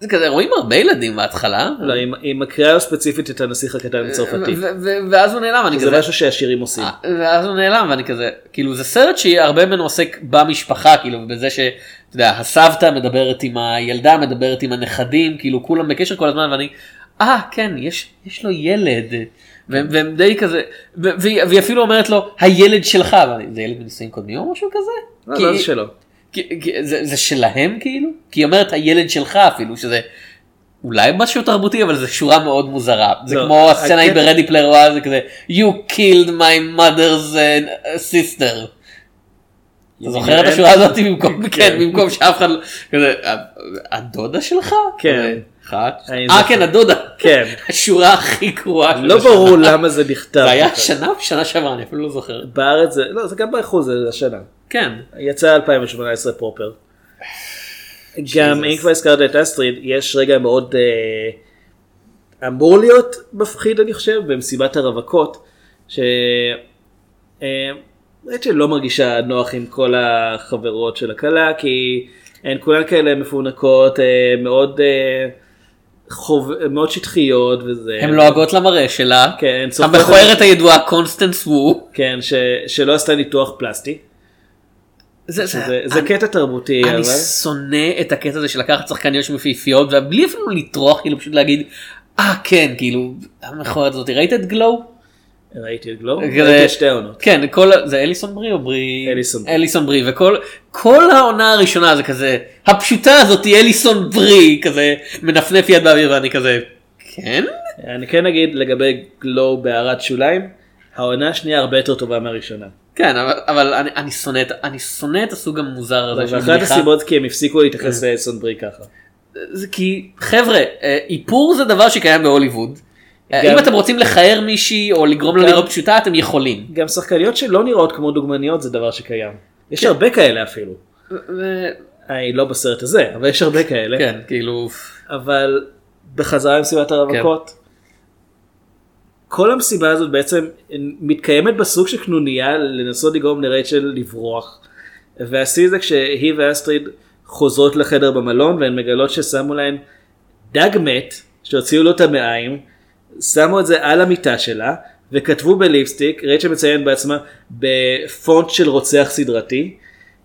זה כזה, רואים הרבה ילדים בהתחלה. לא, היא- היא מקריאה לו ספציפית את הנסיך הקטן הצרפתי. ואז הוא נעלם, אני זה כזה, משהו שהשירים עושים. אה, ואז הוא נעלם ואני כזה כאילו זה סרט שהרבה ממנו עוסק במשפחה כאילו בזה שאתה יודע הסבתא מדברת עם הילדה מדברת עם הנכדים כאילו כולם בקשר כל הזמן ואני אה כן יש יש לו ילד והם די כזה והיא אפילו אומרת לו הילד שלך זה ילד מנישואים קודמים או משהו כזה. לא, לא, זה שלו. זה זה שלהם כאילו כי היא אומרת הילד שלך אפילו שזה. אולי משהו תרבותי אבל זה שורה מאוד מוזרה זה לא, כמו הסצנה היא ב Ready Player One זה כזה you killed my mother's uh, sister. אתה זוכר את השורה הזאת במקום כן כן. במקום שאף אחד לא- כזה הדודה שלך כן. אחת אה. כן הדודה כן. השורה הכי גרועה לא. ברור למה זה נכתב. זה היה. שנה או שנה שעברה אני אפילו לא זוכר בארץ זה, לא, זה גם באיחוד, זה השנה. כן יצא 2018 פרופר. גם אם כבר הזכרת את אסטריד, יש רגע מאוד אה, אמור להיות מפחיד אני חושב, במסיבת הרווקות, ש... אה, רייצ'ל לא מרגישה נוח עם כל החברות של הכלה, כי הן כולן כאלה מפונקות, אה, מאוד, אה, חוב... מאוד שטחיות וזה. הן לועגות למראה שלה כן, המכוערת הידועה קונסטנס וו כן, ש... שלא עשתה ניתוח פלסטי. זה זה, זה קטע תרבותי, אבל... אני שונא את הקטע הזה של לקחת שחקניות שהן יפהפיות ובלי אפילו לטרוח כאילו פשוט להגיד אה כן כאילו המכוערת הזאת ראית את גלו? ראיתי את גלו, כזה- ראיתי את שתי העונות. כן כל זה אליסון ברי או ברי? אליסון. אליסון ברי וכל כל העונה הראשונה זה כזה הפשוטה הזאת היא אליסון ברי כזה מנפנף יד באוויר ואני כזה כן? אני כן אגיד לגבי גלו בהערת שוליים, העונה השנייה הרבה יותר טובה מהראשונה. כן אבל, אבל אני, אני שונא אני שונא את הסוג המוזר הזה של ואחת בדיחה. הסיבות כי הם הפסיקו להתייחס לאלסון ברי ככה. זה כי חבר'ה אה, איפור זה דבר שקיים בהוליווד. אה, גם- אם אתם רוצים לכער מישהי או לגרום לה גם- לראות פשוטה אתם יכולים. גם שחקניות שלא נראות כמו דוגמניות זה דבר שקיים. יש הרבה כאלה אפילו. ו- אה, לא בסרט הזה, אבל יש הרבה כאלה. כן כאילו אבל בחזרה למסיבת הרווקות, כל המסיבה הזאת בעצם מתקיימת בסוג של קנוניה לנסות לגרום לרייצ'ל לברוח. והשיא זה כשהיא ואסטריד חוזרות לחדר במלון והן מגלות ששמו להן דג מת שהוציאו לו את המעיים, שמו את זה על המיטה שלה וכתבו בליפסטיק, רייצ'ל מציין בעצמה בפונט של רוצח סדרתי,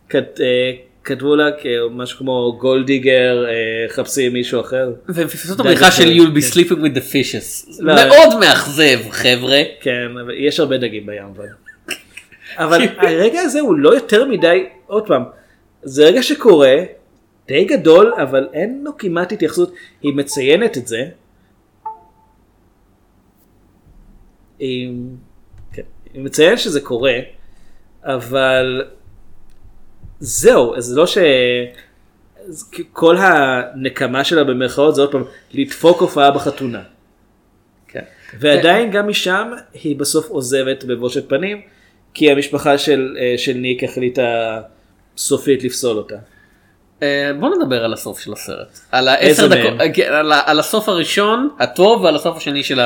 כת, אה, כתבו לה משהו כמו גולדיגר, אה, חפשי מישהו אחר. והם פספסו את הבריחה של you'll be כן. sleeping with the fishes. לא. מאוד מאכזב חבר'ה. כן, אבל יש הרבה דגים בים אבל. אבל הרגע הזה הוא לא יותר מדי, עוד פעם, זה רגע שקורה, די גדול, אבל אין לו כמעט התייחסות, היא מציינת את זה. היא, כן, מציינת שזה קורה, אבל זהו, אז זה לא ש... כל הנקמה שלה במרכאות זה עוד פעם לדפוק הופעה בחתונה. כן. ועדיין גם משם היא בסוף עוזבת בבושת פנים, כי המשפחה של, אה, של ניק החליטה סופית לפסול אותה. אה, בוא נדבר על הסוף של הסרט. על העשר דקות? אה, כן, על ה- על הסוף הראשון הטוב ועל הסוף השני של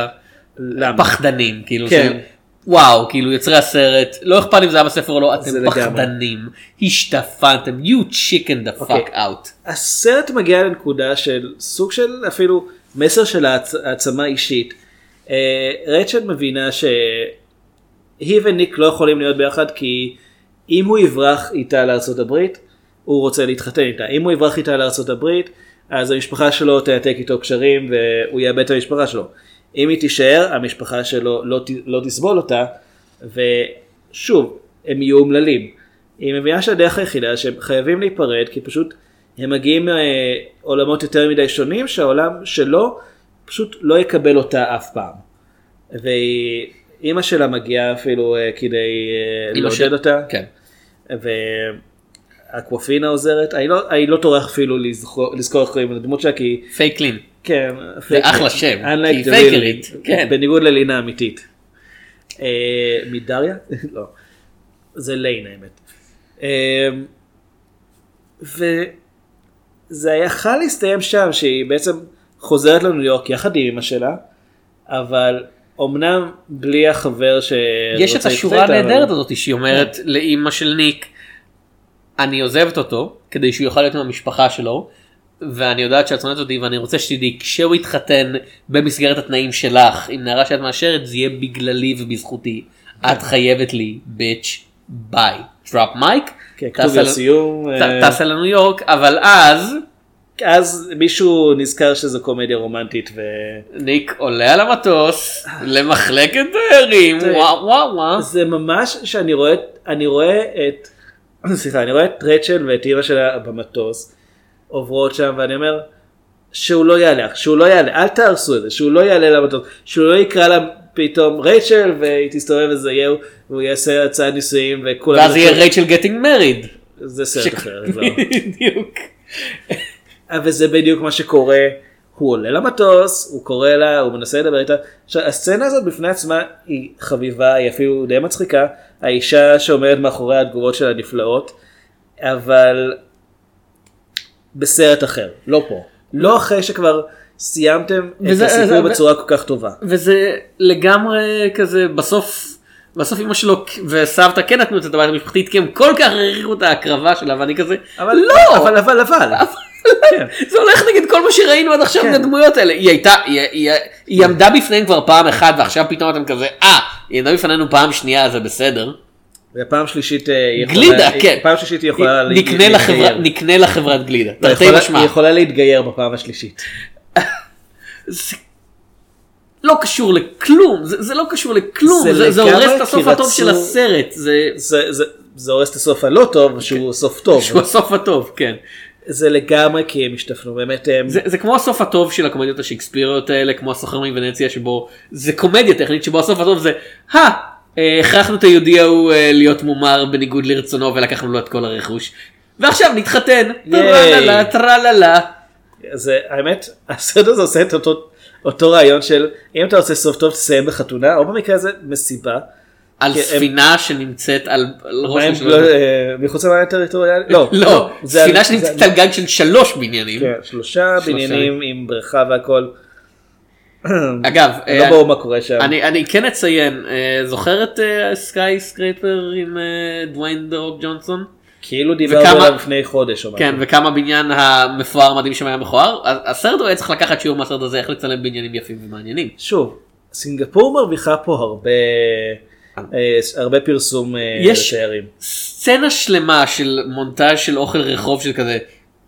למה? הפחדנים. כאילו כן. של- וואו כאילו יוצרי הסרט לא אכפת אם זה היה בספר או לא אתם. פחדנים השתפנתם you chicken the אוקיי. fuck out. הסרט מגיע לנקודה של סוג של אפילו מסר של העצ... העצמה אישית. אה, רצ'ל מבינה שהיא וניק לא יכולים להיות ביחד כי אם הוא יברח איתה הברית הוא רוצה להתחתן איתה. אם הוא יברח איתה הברית אז המשפחה שלו תעתק איתו קשרים והוא יאבד את המשפחה שלו. אם היא תישאר המשפחה שלו לא, לא תסבול אותה ושוב הם יהיו אומללים. היא מבינה שהדרך היחידה שהם חייבים להיפרד כי פשוט הם מגיעים מעולמות יותר מדי שונים שהעולם שלו פשוט לא יקבל אותה אף פעם. ואימא שלה מגיעה אפילו אה, כדי אה, לעודד של- אותה. כן. ואקוואפינה עוזרת, אני לא, אני לא טורח אפילו לזכור, לזכור איך קוראים לדמות שלה כי פייק לין. כן, זה אחלה שם, Unlike the real, כן. בניגוד ללינה אמיתית. אה, מדריה? לא. זה ליין האמת. אה, וזה יכל להסתיים שם שהיא בעצם חוזרת לניו יורק יחד עם אמא שלה, אבל אמנם בלי החבר ש... יש את השורה הנהדרת הזאת שהיא אומרת לאימא של ניק אני עוזבת אותו כדי שהוא יוכל להיות עם המשפחה שלו ואני יודעת שאת שונאת אותי ואני רוצה שתדעי כשהוא יתחתן במסגרת התנאים שלך עם נערה שאת מאשרת זה יהיה בגללי ובזכותי. את חייבת לי bitch bye drop mic טסה לניו יורק אבל אז אז מישהו נזכר שזו קומדיה רומנטית ו... ניק עולה על המטוס למחלקת תיירים תראה, וואו וואו וואו זה ממש שאני רואה, אני רואה את, סליחה, אני רואה את רצ'ל ואת אימא שלה במטוס עוברות שם ואני אומר שהוא לא יעלה, שהוא לא יעלה, אל תהרסו את זה, שהוא לא יעלה למטוס, שהוא לא יקרא לה פתאום רייצ'ל והיא תסתובב וזה יהיה, והוא יעשה הצעת נישואים וכולם, ואז יהיה רייצ'ל גטינג מריד. זה סרט אחר, לא. בדיוק. וזה בדיוק מה שקורה. הוא עולה למטוס, הוא קורא לה, הוא מנסה לדבר איתה. עכשיו, הסצנה הזאת בפני עצמה היא חביבה, היא אפילו די מצחיקה. האישה שעומדת מאחורי התגובות שלה נפלאות, אבל בסרט אחר, לא פה. לא אחרי שכבר סיימתם וזה- את הסיפור זה- בצורה כל כך טובה. וזה לגמרי כזה בסוף בסוף אמא שלו וסבתא כן נתנו את זה לבית המשפחתית כי הם כל כך העריכו את ההקרבה שלה ואני כזה אבל לא אבל אבל אבל. כן. זה הולך נגד כל מה שראינו עד עכשיו כן. מהדמויות האלה היא הייתה היא, היא, היא עמדה בפניהם כבר פעם אחת ועכשיו פתאום אתם כזה אה היא עמדה בפנינו פעם שנייה זה בסדר. ופעם שלישית אה, היא יכולה, גלידה כן פעם שלישית היא יכולה להתגייר. לחברה נקנה לחברת גלידה תרתי משמע. היא יכולה להתגייר בפעם השלישית. זה לא קשור לכלום זה, זה לא קשור לכלום זה זה, זה הורס את הסוף הטוב של הסרט זה זה, זה, זה הורס את הסוף הלא טוב, שהוא סוף טוב. שהוא הסוף הטוב כן. זה לגמרי כי הם השתפנו, באמת הם... זה, זה כמו הסוף הטוב של הקומדיות השייקספיריות האלה כמו הסוחר מוונציה שבו זה קומדיה טכנית שבו הסוף הטוב זה אה, הכרחנו את היהודי ההוא אה, להיות מומר בניגוד לרצונו ולקחנו לו את כל הרכוש. ועכשיו נתחתן. טרללה טרללה. זה, האמת, הסרט הזה עושה את אותו, אותו רעיון של אם אתה רוצה סוף טוב תסיים בחתונה, או במקרה הזה מסיבה. על כי הם- ספינה שנמצאת על על ראש של לא, אה, מחוץ למים הטריטוריאלי? לא, לא ספינה שנמצאת על- על גג של שלוש בניינים. כן, שלושה שלושה. בניינים עם בריכה והכל. אגב לא אה, ברור מה קורה שם. אני אני כן אציין אה, זוכר את Skyscraper עם אה, דוויין דה רוק ג'ונסון? כאילו דיברנו וכמה- עליו לפני חודש או משהו. כן וכמה הבניין המפואר מדהים שם היה מכוער הסרט היה צריך לקחת שיעור מהסרט הזה איך לצלם בניינים יפים ומעניינים. שוב, סינגפור מרוויחה פה הרבה, אה, הרבה פרסום אה, יש לתיירים. סצנה שלמה של מונטאז' של אוכל רחוב של כזה.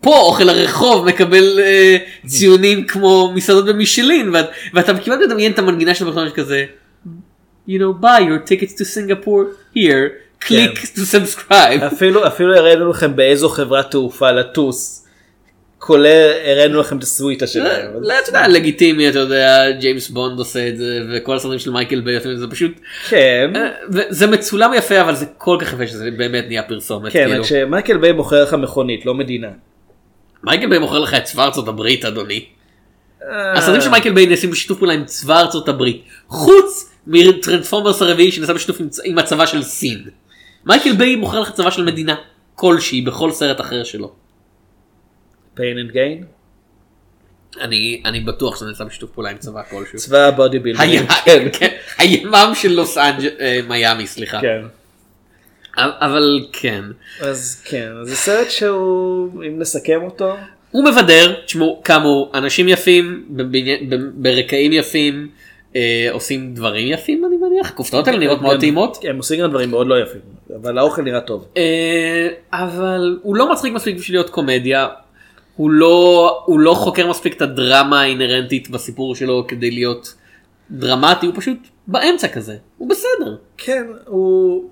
פה אוכל הרחוב מקבל אה, ציונים כמו מסעדות במישלין ואת, ואתה כמעט מדמיין את המנגינה של המכונה כזה. You know buy your tickets to Singapore here click to subscribe. אפילו אפילו הראינו לכם באיזו חברת תעופה לטוס. כולל הראינו לכם את הסוויטה שלהם. לא, אתה יודע, לגיטימי, אתה יודע, ג'יימס בונד עושה את זה, וכל הסרטים של מייקל ביי, עושים את זה פשוט, כן. אה, זה מצולם יפה, אבל זה כל כך יפה שזה באמת נהיה פרסומת, כן, כאילו. רק שמייקל ביי מוכר לך מכונית, לא מדינה. מייקל ביי מוכר לך את צבא ארצות הברית אדוני. אה, הסרטים של מייקל ביי נעשים בשיתוף פעולה עם צבא ארצות הברית. חוץ מטרנספורמרס הרביעי שנעשה בשיתוף עם, הצבא של סין. מייקל ביי מוכר לך צבא של מדינה כלשהי בכל סרט אחר שלו. pain and gain. אני, אני בטוח שזה נעשה בשיתוף פעולה עם צבא כלשהו. צבא ה body building. כן, כן. הימ"מ של לוס אנג'... אה, מיאמי סליחה. כן. אבל כן. אז כן, אז זה סרט שהוא, אם נסכם אותו, הוא מבדר, תשמעו, כאמור, אנשים יפים, בבני- ברקעים יפים, אה, עושים דברים יפים אני מניח, הכופתאות האלה נראות מאוד טעימות, הם עושים גם דברים מאוד לא יפים, אבל האוכל נראה טוב. אה, אבל הוא לא מצחיק מספיק בשביל להיות קומדיה, הוא לא, הוא לא חוקר מספיק את הדרמה האינהרנטית בסיפור שלו כדי להיות דרמטי, הוא פשוט באמצע כזה, הוא בסדר. כן, הוא...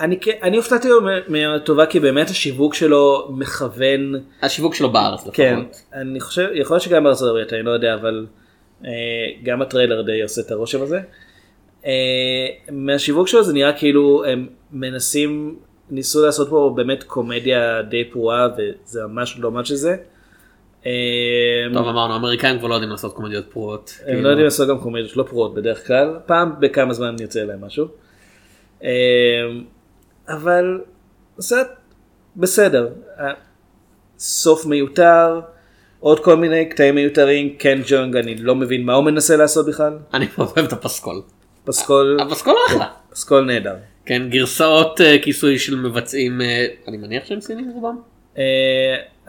אני, אני הופתעתי מהטובה כי באמת השיווק שלו מכוון, השיווק שלו בארץ לפחות. כן, אני חושב, יכול להיות שגם בארצות הברית, אני לא יודע, אבל אה, גם הטריילר די עושה את הרושם הזה. אה, מהשיווק שלו זה נראה כאילו הם מנסים, ניסו לעשות פה באמת קומדיה די פרועה וזה ממש לא מה שזה. אה, טוב אמרנו, האמריקאים כבר לא יודעים לעשות קומדיות פרועות. הם כאילו. לא יודעים לעשות גם קומדיות לא פרועות בדרך כלל, פעם בכמה זמן יוצא להם משהו. אה, אבל סרט בסדר, אה, סוף מיותר, עוד כל מיני קטעים מיותרים, קן ג'ונג אני לא מבין מה הוא מנסה לעשות בכלל, אני מאוד אוהב את הפסקול. פסקול, הפסקול אחלה. פסקול נהדר. כן, גרסאות אה, כיסוי של מבצעים, אה, אני מניח שהם סינים רובם?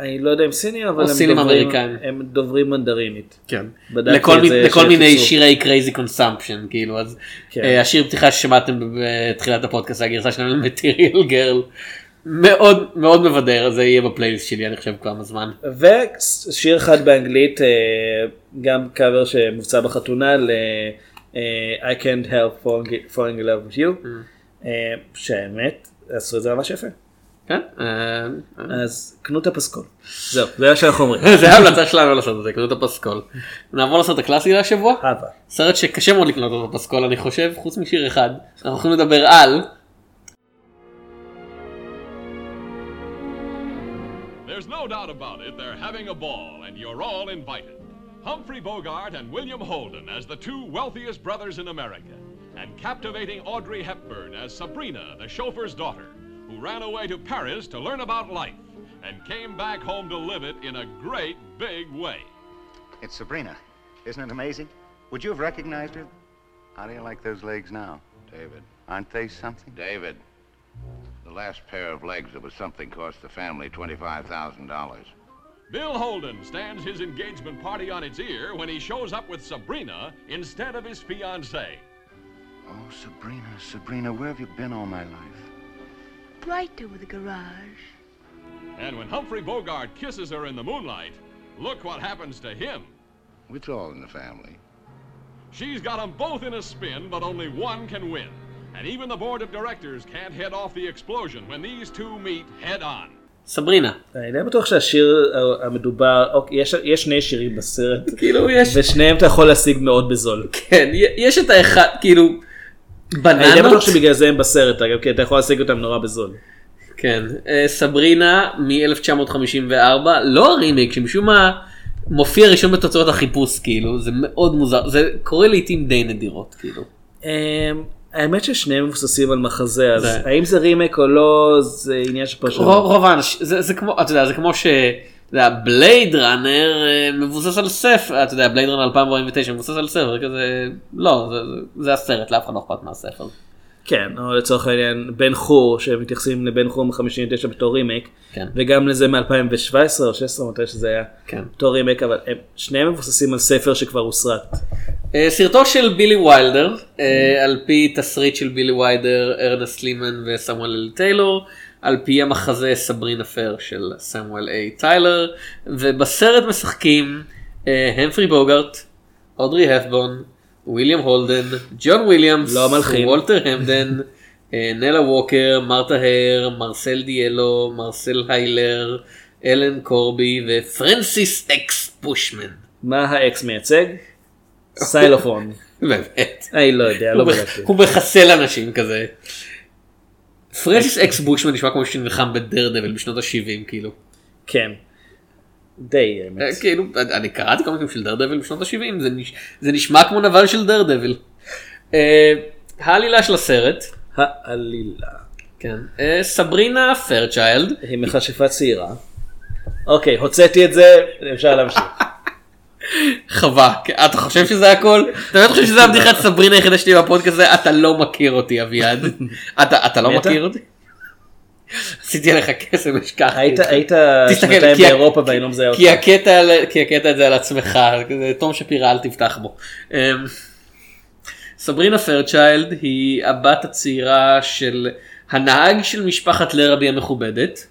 אני לא יודע אם סינים אבל הם סינים דוברים- אמריקאים. הם דוברים מנדרינית. כן. לכל, זה לכל מיני. שירי crazy consumption כאילו אז כן. אה, השיר פתיחה ששמעתם בתחילת הפודקאסט הגרסה שלנו מטריאל גרל מאוד מאוד מבדר זה יהיה בפלייליסט שלי אני חושב כמה זמן. ושיר אחד באנגלית, אה, גם קאבר שמבצע בחתונה ל אה, I can't help falling in love with you, אה, שהאמת עשו את זה ממש יפה. כן? אה, אה. אז קנו את הפסקול. זהו, זה מה שאנחנו אומרים. זה ההמלצה שלנו לעשות את זה, קנו את הפסקול. נעבור לסרט הקלאסי להשבוע. סרט שקשה מאוד לקנות אותו בפסקול אני חושב חוץ משיר אחד אנחנו יכולים לדבר על There's no doubt about it, they're having a ball, and you're all invited. Humphrey Bogart and William Holden as the two wealthiest brothers in America, and captivating Audrey Hepburn as Sabrina, the chauffeur's daughter, who ran away to Paris to learn about life, and came back home to live it in a great big way. It's Sabrina. Isn't it amazing? Would you have recognized her? How do you like those legs now? David. Aren't they something? David, the last pair of legs that was something cost the family $25,000. Bill Holden stands his engagement party on its ear when he shows up with Sabrina instead of his fiancée. Oh, Sabrina, Sabrina, where have you been all my life? Right over the garage. And when Humphrey Bogart kisses her in the moonlight, look what happens to him. It's all in the family. She's got them both in a spin, but only one can win. And even the board of directors can't head off the explosion when these two meet head on. סברינה. אני די בטוח שהשיר המדובר, אוקיי, יש- יש שני שירים בסרט, כאילו יש ושניהם אתה יכול להשיג מאוד בזול. כן יש את האחד כאילו אני די בננות בטוח שבגלל זה הם בסרט, אגב, כי אתה יכול להשיג אותם נורא בזול. כן אה, סברינה מ-1954 לא הרימיק שמשום מה מופיע ראשון בתוצאות החיפוש כאילו זה מאוד מוזר זה קורה לעיתים די נדירות כאילו. אמ, האמת ששניהם מבוססים על מחזה, אז האם זה רימק או לא, זה עניין של פרשנות. רוב האנשים זה, זה כמו אתה יודע זה כמו ש... אתה יודע, בלייד ראנר אה, מבוסס על ספר, אתה יודע, בלייד ראנר 2049 מבוסס על ספר, כזה, לא, זה, זה, זה הסרט, לאף אחד לא אכפת מהספר. כן, או לצורך העניין בן חור, שמתייחסים לבן חור מ-59 בתור רימק, כן. וגם לזה מ-2017 או 16 מתי שזה היה, כן. בתור רימק, אבל הם שניהם מבוססים על ספר שכבר הוסרט. אה, סרטו של בילי ויילדר, אה, על פי תסריט של בילי ויילדר, ארנסט לימן וסמואל אל טיילור, על פי המחזה Sabrina Fair של סמואל איי טיילור, ובסרט משחקים אה, המפרי בוגארט, אודרי הפבורן, וויליאם הולדן, ג'ון וויליאמס, לא המלחין. וולטר המפדן, אה, נלה ווקר, מרתה הייר, מרסל דליו, מרסל הילייר, אלן קורבי ופרנסיס אקס בושמן. מה האקס מייצג? xylophone. באמת. אני לא יודע, לא בדקתי. הוא מחסל אנשים כזה. פרנסיס אקס בושמן נשמע כמו שנלחם בדרדוויל בשנות ה-70 כאילו. כן. די האמת. אה, כאילו אני קראתי קומיקים של דרדביל בשנות ה-70 זה, נש... זה נשמע כמו נבל של דרדביל. אה, העלילה של הסרט. העלילה. כן. אה, סברינה פרצ'יילד. היא מכשפה צעירה. אוקיי, הוצאתי את זה, אפשר להמשיך. חווה. אתה חושב שזה הכל? אתה באמת חושב שזה הבדיחת סברינה היחידה שלי בפודקאסט הזה? אתה לא מכיר אותי אביעד. אתה, אתה לא? מכיר אותי? עשיתי עליך קסם השכחתי. היית שנתיים באירופה ואני לא מזהה אותך. כי הקטע, את זה על עצמך, תום שפירא אל תפתח בו. אמ, סברינה פרצ'יילד היא הבת הצעירה של הנהג של משפחת לרבי המכובדת,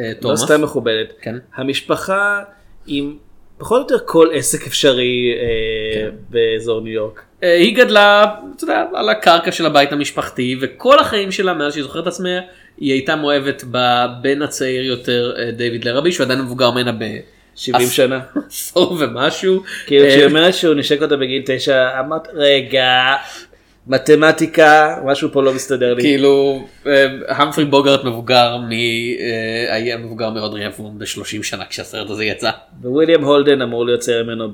אה, לא. סתם מכובדת. כן. המשפחה עם פחות או יותר כל עסק אפשרי אה, באזור ניו יורק. אה, היא גדלה, אתה יודע, על הקרקע של הבית המשפחתי, וכל החיים שלה, מאז שהיא זוכרת את עצמה, היא הייתה מאוהבת בבן הצעיר יותר, אה, דיוויד לרבי, שהוא עדיין מבוגר ממנה ב... 70 עש- שנה. עשור ומשהו. כאילו אה, כשהיא אומרת שהוא נשק אותה בגיל 9, אמרת רגע, מתמטיקה, משהו פה לא מסתדר לי. כאילו אה, המפרי בוגרט מבוגר מ... אה, היה מבוגר מאודרי אפון ב-30 שנה כשהסרט הזה יצא. וויליאם הולדן אמור להיות צעיר ממנו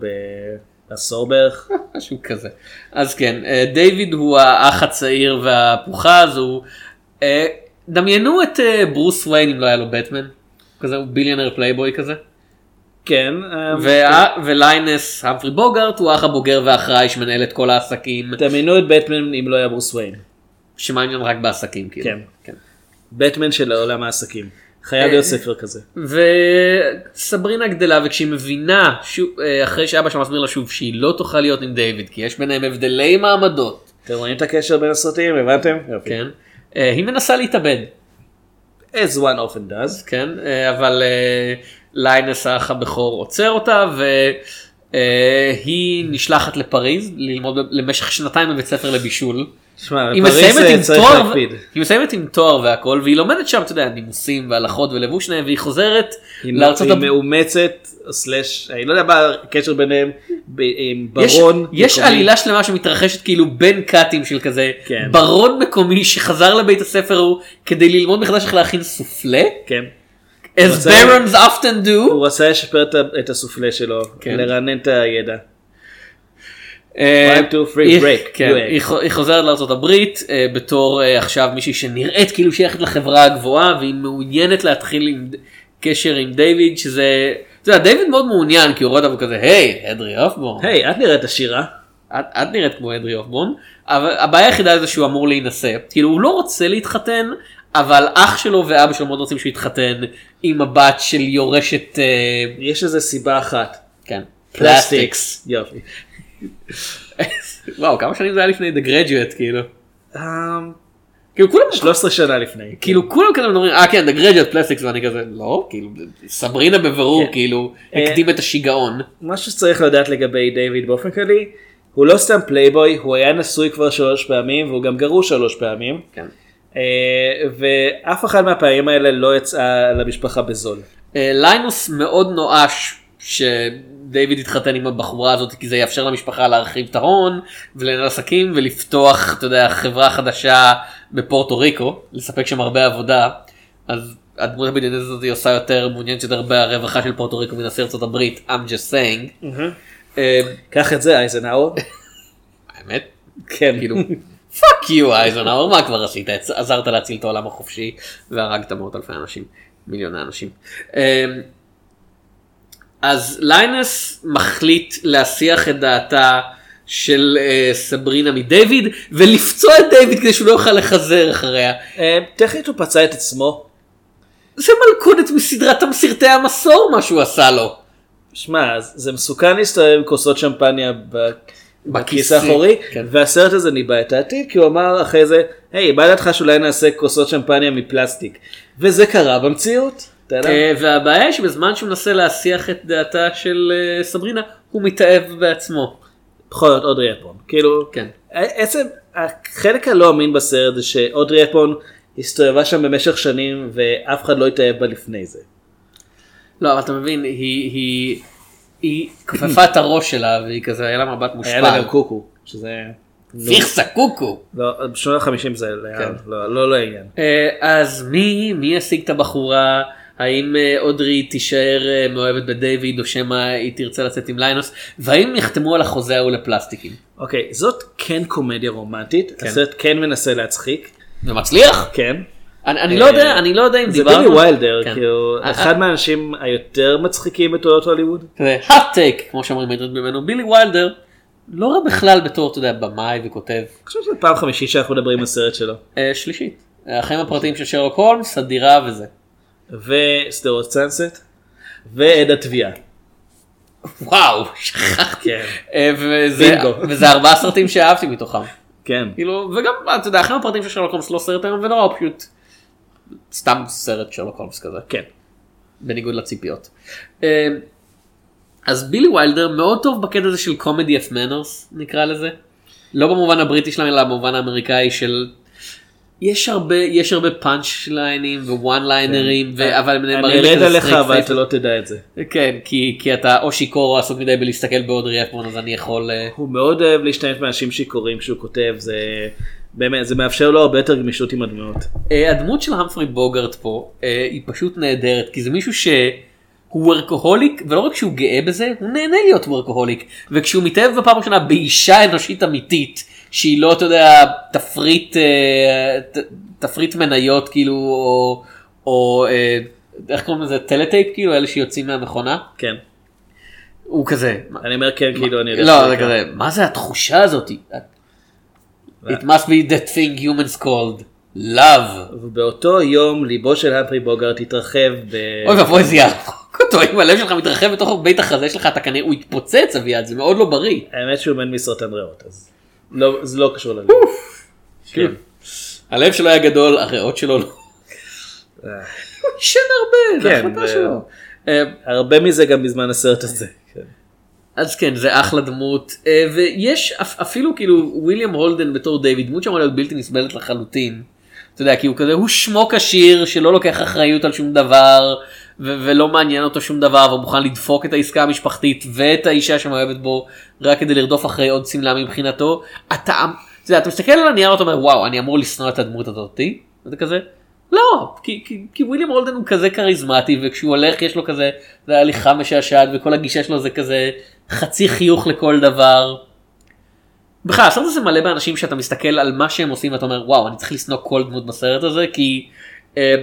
בעשור בערך. משהו כזה. אז כן, אה, דיוויד הוא האח הצעיר והפוחז, הוא... אה, דמיינו את ברוס וויין אם לא היה לו בטמן. כזה הוא billionaire playboy כזה. כן. אה, וה- ליינוס המפרי בוגרט הוא האח הבוגר והאחראי שמנהל את כל העסקים. דמיינו את בטמן אם לא היה ברוס וויין. שמעניין רק בעסקים כאילו. כן. בטמן של עולם העסקים. חייב אה, להיות ספר כזה. וסברינה גדלה וכשהיא מבינה אה, אחרי שאבא שלה מסביר לה שוב שהיא לא תוכל להיות עם דיוויד כי יש ביניהם הבדלי מעמדות. אתם רואים את הקשר בין הסרטים? הבנתם? כן. אה, היא מנסה להתאבד. As one often does. כן, אה, אבל אה, ליינס האח הבכור עוצר אותה והיא נשלחת לפריז ללמוד למשך שנתיים בבית ספר לבישול. שמע, היא מסיימת אה, עם צריך תואר, להקפיד. היא מסיימת עם תואר והכל והיא לומדת שם, אתה יודע, נימוסים והלכות ולבוש שלהם והיא חוזרת היא לארצות היא. מאומצת, סלאש, אני לא יודע מה הקשר ביניהם, ב- עם יש, ברון. יש מקומי. עלילה שלמה שמתרחשת כאילו בין קאטים של כזה כן. ברון מקומי שחזר לבית הספר ההוא כדי ללמוד מחדש איך להכין סופלה. כן. as barons often do. הוא רצה לשפר את הסופלה שלו, כן. לרענן את הידע. אה, One, two, three, היא- חוזרת לארה"ב בתור אה, עכשיו מישהי שנראית כאילו שייכת לחברה הגבוהה והיא מעוניינת להתחיל עם קשר עם דיוויד שזה, אתה יודע, דיוויד מאוד מעוניין כי הוא רואה אותה וכזה היי אודרי הפבורן. היי, את נראית עשירה. את, את נראית כמו אודרי הפבורן, אבל הבעיה היחידה זה שהוא אמור להינשא, כאילו הוא לא רוצה להתחתן, אבל אח שלו ואבא שלו מאוד רוצים שהוא יתחתן עם הבת של יורשת, אה, יש איזה סיבה אחת. כן, plastics. יופי. וואו כמה שנים זה היה לפני The Graduate כאילו. אמ, כאילו כולם 13 שנה לפני. כאילו כולם כזה מדברים אה כן The Graduate plastics ואני כזה לא כאילו סברינה בבירור כן. כאילו אה, הקדים את השיגעון. מה שצריך לדעת לגבי דיוויד באופן כללי, הוא לא סתם פלייבוי, הוא היה נשוי כבר שלוש פעמים והוא גם גרוש שלוש פעמים. כן. אה, ואף אחת מהפעמים האלה לא יצאה למשפחה בזול. אה, ליינוס מאוד נואש שדייוויד יתחתן עם הבחורה הזאת כי זה יאפשר למשפחה להרחיב את ההון ולנהל עסקים ולפתוח אתה יודע חברה חדשה בפורטו ריקו לספק שם הרבה עבודה אז הדמות הבדיונית הזאת היא עושה יותר מעוניינת יותר ברווחה של פורטו ריקו מנשיא ארצות הברית I'm just saying. קח את זה אייזנהאואר. האמת כן. כאילו fuck you אייזנהאואר מה כבר עשית עזרת להציל את העולם החופשי והרגת מאות אלפי אנשים מיליוני אנשים. אז ליינס מחליט להסיח את דעתה של אה, סברינה מדיוויד ולפצוע את דיוויד כדי שהוא לא יוכל לחזר אחריה. אה, טכנית הוא פצע את עצמו. זה מלכודת מסדרת סרטי המסור מה שהוא עשה לו. שמע, זה- מסוכן להסתובב עם כוסות שמפניה בכיס האחורי, כן. והסרט הזה ניבא את העתיד, כי הוא אמר אחרי זה, היי, בא לדעתך שאולי נעשה כוסות שמפניה מפלסטיק. וזה קרה במציאות. אה, והבעיה היא שבזמן שהוא מנסה להסיח את דעתה של אה, סברינה הוא מתאהב בעצמו. בכל זאת אודרי אפון. כאילו, כן. עצם החלק הלא אמין בסרט זה שאודרי אפון הסתובבה שם במשך שנים ואף אחד לא התאהב בה לפני זה. לא אבל אתה מבין היא היא היא כפפה את הראש שלה והיא כזה היה לה מבט מושפל. היה לה גם קוקו, שזה... פיכסה קוקו. לא, בשנות ה-50 זה היה- כן. לא לא לעניין. אה, אז מי מי השיג את הבחורה האם אה, אודרי תישאר אה, מאוהבת בדיוויד או שמא היא תרצה לצאת עם ליינוס והאם יחתמו על החוזה ההוא לפלסטיקים. אוקיי, זאת כן קומדיה רומנטית, כן. הסרט כן מנסה להצחיק. ומצליח? כן. אני, אני לא יודע אני לא יודע אם זה דיברנו. בילי ויילדר, כן. כאילו, אה, אחד מהאנשים היותר מצחיקים בתולדות הוליווד. hot take כמו שאומרים ממנו בילי ויילדר לא רע בכלל בתור אתה יודע במאי וכותב. אני חושב שזו פעם חמישית שאנחנו מדברים על סרט שלו. אה, שלישית. החיים הפרטיים של שרלוק הולמס הדירה וזה. וסדרות סנסט, ועד התביעה. וואו שכחתי. כן. אה, וזה, ארבעה סרטים שאהבתי מתוכם. כן. כאילו וגם אתה יודע החיים הפרטיים של שרלוק הולמס לא סרט היום ונורא פשוט סתם סרט שרלוק הולמס כזה. כן. בניגוד לציפיות. אה, אז בילי ויילדר מאוד טוב בקטע הזה של comedy of manners נקרא לזה. לא במובן הבריטי שלהם אלא במובן האמריקאי של יש הרבה יש הרבה פאנץ' ליינים ו one liner ים אבל הם כן. אני נאמרים ארד עליך אבל. אתה לא תדע את זה. כן כי כי אתה או שיכור או עסוק מדי בלהסתכל באודרי הפבורן אז אני יכול אה, הוא מאוד אוהב להשתמש באנשים שיכורים כשהוא כותב, זה באמת, זה מאפשר לו הרבה יותר גמישות עם הדמויות. אה, הדמות של המפרי בוגרט פה אה, היא פשוט נהדרת כי זה מישהו שהוא וורקוהוליק ולא רק שהוא גאה בזה הוא נהנה להיות וורקוהוליק וכשהוא מתאהב בפעם ראשונה באישה אנושית אמיתית שהיא לא אתה יודע תפריט אה, ת- תפריט מניות כאילו או, או אה, איך קוראים לזה טלטייפ כאילו אלה שיוצאים מהמכונה כן. הוא כזה אני אומר כן כאילו אני יודע לא זה כן. כזה מה זה התחושה הזאת it must be that thing humans called love. ובאותו יום ליבו של המפרי בוגרט התרחב ב... אוי ואבוי זה יהרוג אותו אם הלב שלך מתרחב בתוך בית החזה שלך אתה כנראה הוא יתפוצץ אביעד זה מאוד לא בריא. האמת שהוא מת מסרטן ריאות אז לא, זה לא קשור ללב. כן. הלב שלו היה גדול הריאות שלו לא. הוא עישן הרבה זה כן, החלטה שלו. אה, הרבה מזה גם בזמן הסרט הזה. כן. אז כן זה אחלה דמות אה, ויש אפ- אפילו כאילו וויליאם הולדן בתור דיוויד דמות שאמורה להיות בלתי נסבלת לחלוטין. אתה יודע כי הוא כזה הוא שמו כשיר שלא לוקח אחריות על שום דבר ו- ולא מעניין אותו שום דבר והוא מוכן לדפוק את העסקה המשפחתית ואת האישה שמאוהבת בו רק כדי לרדוף אחרי עוד שמלה מבחינתו. אתה, אתה, יודע, אתה מסתכל על הנייר ואתה אומר וואו אני אמור לשנוא את הדמות הזאתי. אתה כזה לא כי, כי, כי וויליאם הולדן הוא כזה כריזמטי וכשהוא הולך יש לו כזה זה הליכה משעשעת וכל הגישה שלו זה כזה חצי חיוך לכל דבר. בכלל הסרט הזה מלא באנשים שאתה מסתכל על מה שהם עושים ואתה אומר וואו אני צריך לשנוא כל דמות בסרט הזה כי. אה,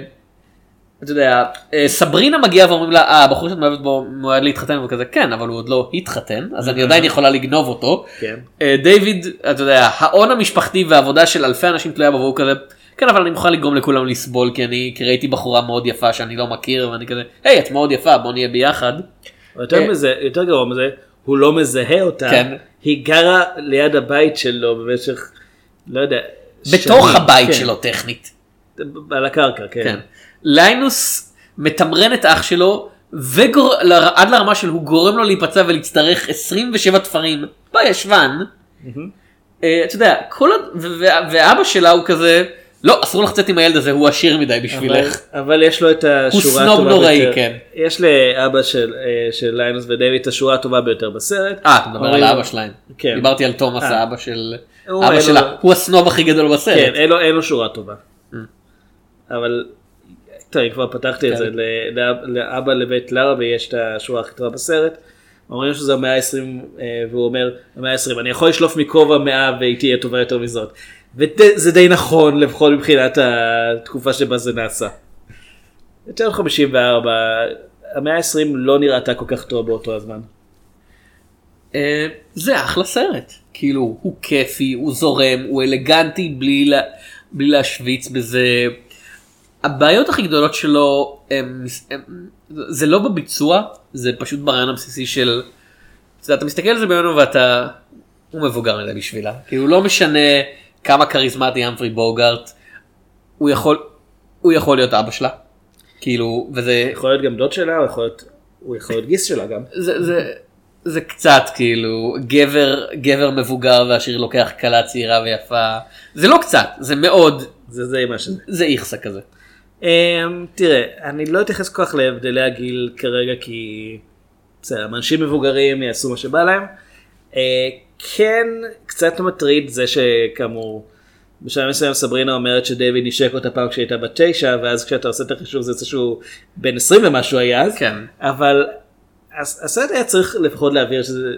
אתה יודע אה, סברינה מגיעה ואומרים לה אה הבחור שאת מאוהבת בו מועד להתחתן וכזה כן אבל הוא עוד לא התחתן אז אני עדיין יכולה לגנוב אותו. כן. אה, דיוויד אתה יודע ההון המשפחתי והעבודה של אלפי אנשים תלויה בו והוא כזה כן אבל אני מוכן לגרום לכולם לסבול כי אני כי ראיתי בחורה מאוד יפה שאני לא מכיר ואני כזה היי את מאוד יפה בוא נהיה ביחד. יותר אה, מזה, יותר גרוע מזה, הוא לא מזהה אותה, כן. היא גרה ליד הבית שלו במשך, לא יודע, בתוך הבית כן. שלו טכנית. על הקרקע, כן. ליינוס מתמרן את אח שלו וגור... ל- עד לרמה של הוא גורם לו להיפצע ולהצטרך 27 תפרים בישבן. אה, אתה יודע כל. ו- ו- ואבא שלה הוא כזה לא אסור לך לצאת עם הילד הזה הוא עשיר מדי בשבילך. אבל, אבל יש לו את השורה סנוב הטובה נוראי, ביותר. כן. יש לאבא של, אה, של ליינוס ודייוויד את השורה הטובה ביותר בסרט. אה אתה מדבר על האבא שלהם. כן. דיברתי על תומאס אה. האבא של הוא אבא שלה הוא הסנוב הכי גדול בסרט. כן, אין לו, אין לו שורה טובה. אבל, טוב, אם כבר פתחתי את כן. זה, לאבא לבית לארה ויש את השורה הכי טובה בסרט. אומרים שזה המאה ה-20 והוא אומר המאה ה-20 אני יכול לשלוף מכובע מאה והיא תהיה טובה יותר מזאת. וזה די נכון לפחות מבחינת התקופה שבה זה נעשה. יותר 54 המאה ה-20 לא נראתה כל כך טוב באותו הזמן. אה, זה אחלה סרט כאילו הוא כיפי הוא זורם הוא אלגנטי בלי, לה, בלי להשוויץ בזה. הבעיות הכי גדולות שלו הם, הם, זה לא בביצוע זה פשוט ברעיון הבסיסי של אתה, יודע, אתה מסתכל על זה בימינו ואתה הוא מבוגר מדי בשבילה כאילו לא משנה כמה כריזמטי אמפרי בוגארט הוא יכול הוא יכול להיות אבא שלה כאילו וזה יכול להיות גם דוד שלה, הוא יכול להיות, הוא יכול להיות גיס שלה גם. זה, זה, זה קצת כאילו גבר גבר מבוגר והשיר לוקח כלה צעירה ויפה זה לא קצת זה מאוד זה די מה שזה. זה איכסה כזה. Um, תראה, אני לא אתייחס כל כך להבדלי הגיל כרגע כי בסדר, אנשים מבוגרים יעשו מה שבא להם. Uh, כן, קצת מטריד זה שכאמור בשלב מסוים סברינה אומרת שדייוויד נשק אותה פעם כשהייתה בת תשע ואז כשאתה עושה את החישוב זה יוצא שהוא בן 20 ומשהו היה אז. כן. אבל הס- הסרט היה צריך לפחות להבהיר שזה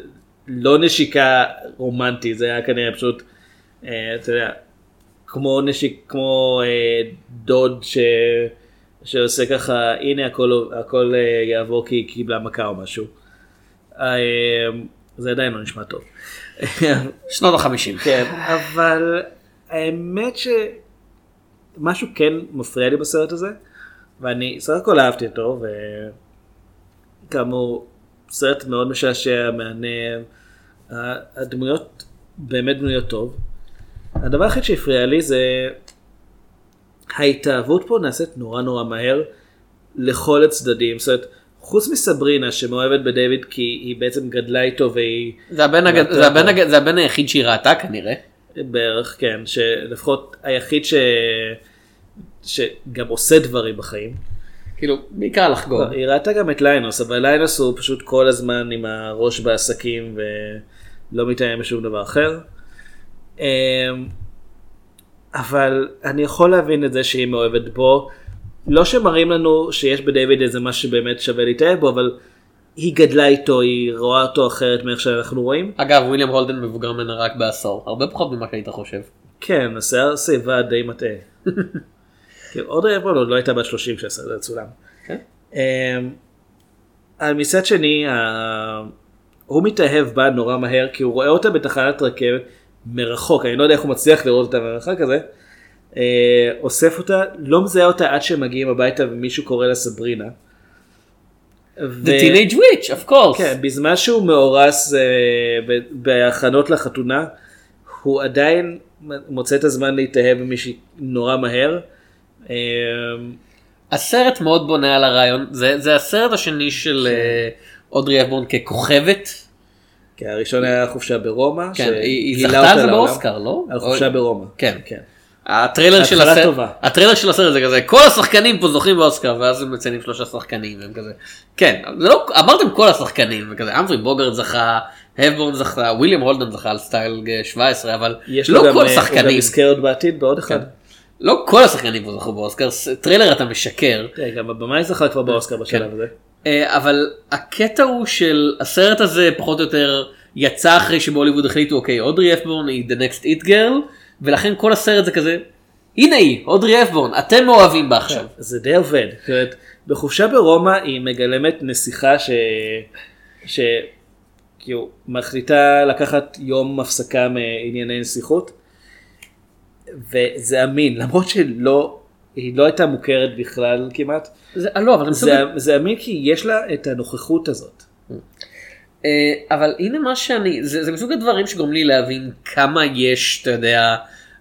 לא נשיקה רומנטית זה היה כנראה פשוט אה, אתה יודע כמו נשיק כמו אה, דוד ש... שעושה ככה הנה הכל הכל אה, יעבור כי היא קיבלה מכה או משהו. אה, זה עדיין לא נשמע טוב. שנות החמישים. כן אבל האמת שמשהו כן מפריע לי בסרט הזה ואני סך הכל אהבתי אותו וכאמור סרט מאוד משעשע ה- הדמויות באמת בנויות טוב. הדבר היחיד שהפריע לי זה ההתאהבות פה נעשית נורא נורא מהר לכל הצדדים. זאת אומרת, חוץ מסברינה שמאוהבת בדיוויד כי היא בעצם גדלה איתו והיא... זה הבן הגד- ראתה זה הבן. הגד- זה הבן היחיד שהיא ראתה כנראה. בערך כן שלפחות היחיד ש... שגם עושה דברים בחיים. כאילו בעיקר לחגוג. היא ראתה גם את ליינוס אבל ליינוס הוא פשוט כל הזמן עם הראש בעסקים ולא מתאם בשום דבר אחר. אמ, אבל אני יכול להבין את זה שהיא מאוהבת בו. לא שמראים לנו שיש בדיוויד איזה משהו שבאמת שווה להתאהב בו אבל היא גדלה איתו היא רואה אותו אחרת מאיך שאנחנו רואים. אגב וויליאם הולדן מבוגר ממנה רק בעשור הרבה פחות ממה שהיית חושב. כן, השיער שיבה די מטעה. כן, עוד רבעון עוד לא הייתה בת 30 כשהסרט הזה צולם. כן. אמ, אבל מצד שני, הוא מתאהב בה נורא מהר כי הוא רואה אותה בתחנת רכבת מרחוק, אני לא יודע איך הוא מצליח לראות אותה במרחק הזה. אה, אוסף אותה, לא מזהה אותה עד שהם מגיעים הביתה ומישהו קורא לה סברינה. ו- The Teenage Witch, of course. כן, בזמן שהוא מאורס אה, בהכנות לחתונה, הוא עדיין מוצא את הזמן להתאהב במישהי נורא מהר. אה, הסרט מאוד בונה על הרעיון זה זה הסרט השני של אה, אודרי הפבורן ככוכבת. כן, הראשון היה חופשה ברומא. כן, היא זכתה על זה. באוסקר לא? על חופשה ברומא. כן. כן. הטריילר של הסרט. הטריילר של הסרט זה כזה כל השחקנים פה זוכים באוסקר ואז הם מציינים שלושה שחקנים והם כזה כן זה לא אמרתם כל השחקנים וכזה המפרי בוגרט זכה הפבורן זכה וויליאם הולדן זכה על סטאלאג 17 אבל יש לא לו גם, כל אה, הוא גם יזכה עוד בעתיד בעוד אחד. לא כל השחקנים פה זכו באוסקר טריילר אתה משקר תראה, גם הבמאי זכה כבר באוסקר בשלב הזה. אה, אבל הקטע הוא של הסרט הזה פחות או יותר יצא אחרי שבהוליווד החליטו אוקיי אודרי הפבורן היא the next it girl ולכן כל הסרט זה כזה הנה היא אודרי הפבורן אתם מאוהבים בה עכשיו. זה די עובד. בחופשה ברומא היא מגלמת נסיכה ש... ש... כאילו, מחליטה לקחת יום הפסקה מענייני נסיכות. וזה אמין, למרות שלא, היא לא הייתה מוכרת בכלל כמעט. זה, לא, אבל זה, זה אמין כי יש לה את הנוכחות הזאת. אה, אבל הנה מה שאני זה, זה מסוג הדברים שגורמים לי להבין כמה יש אתה יודע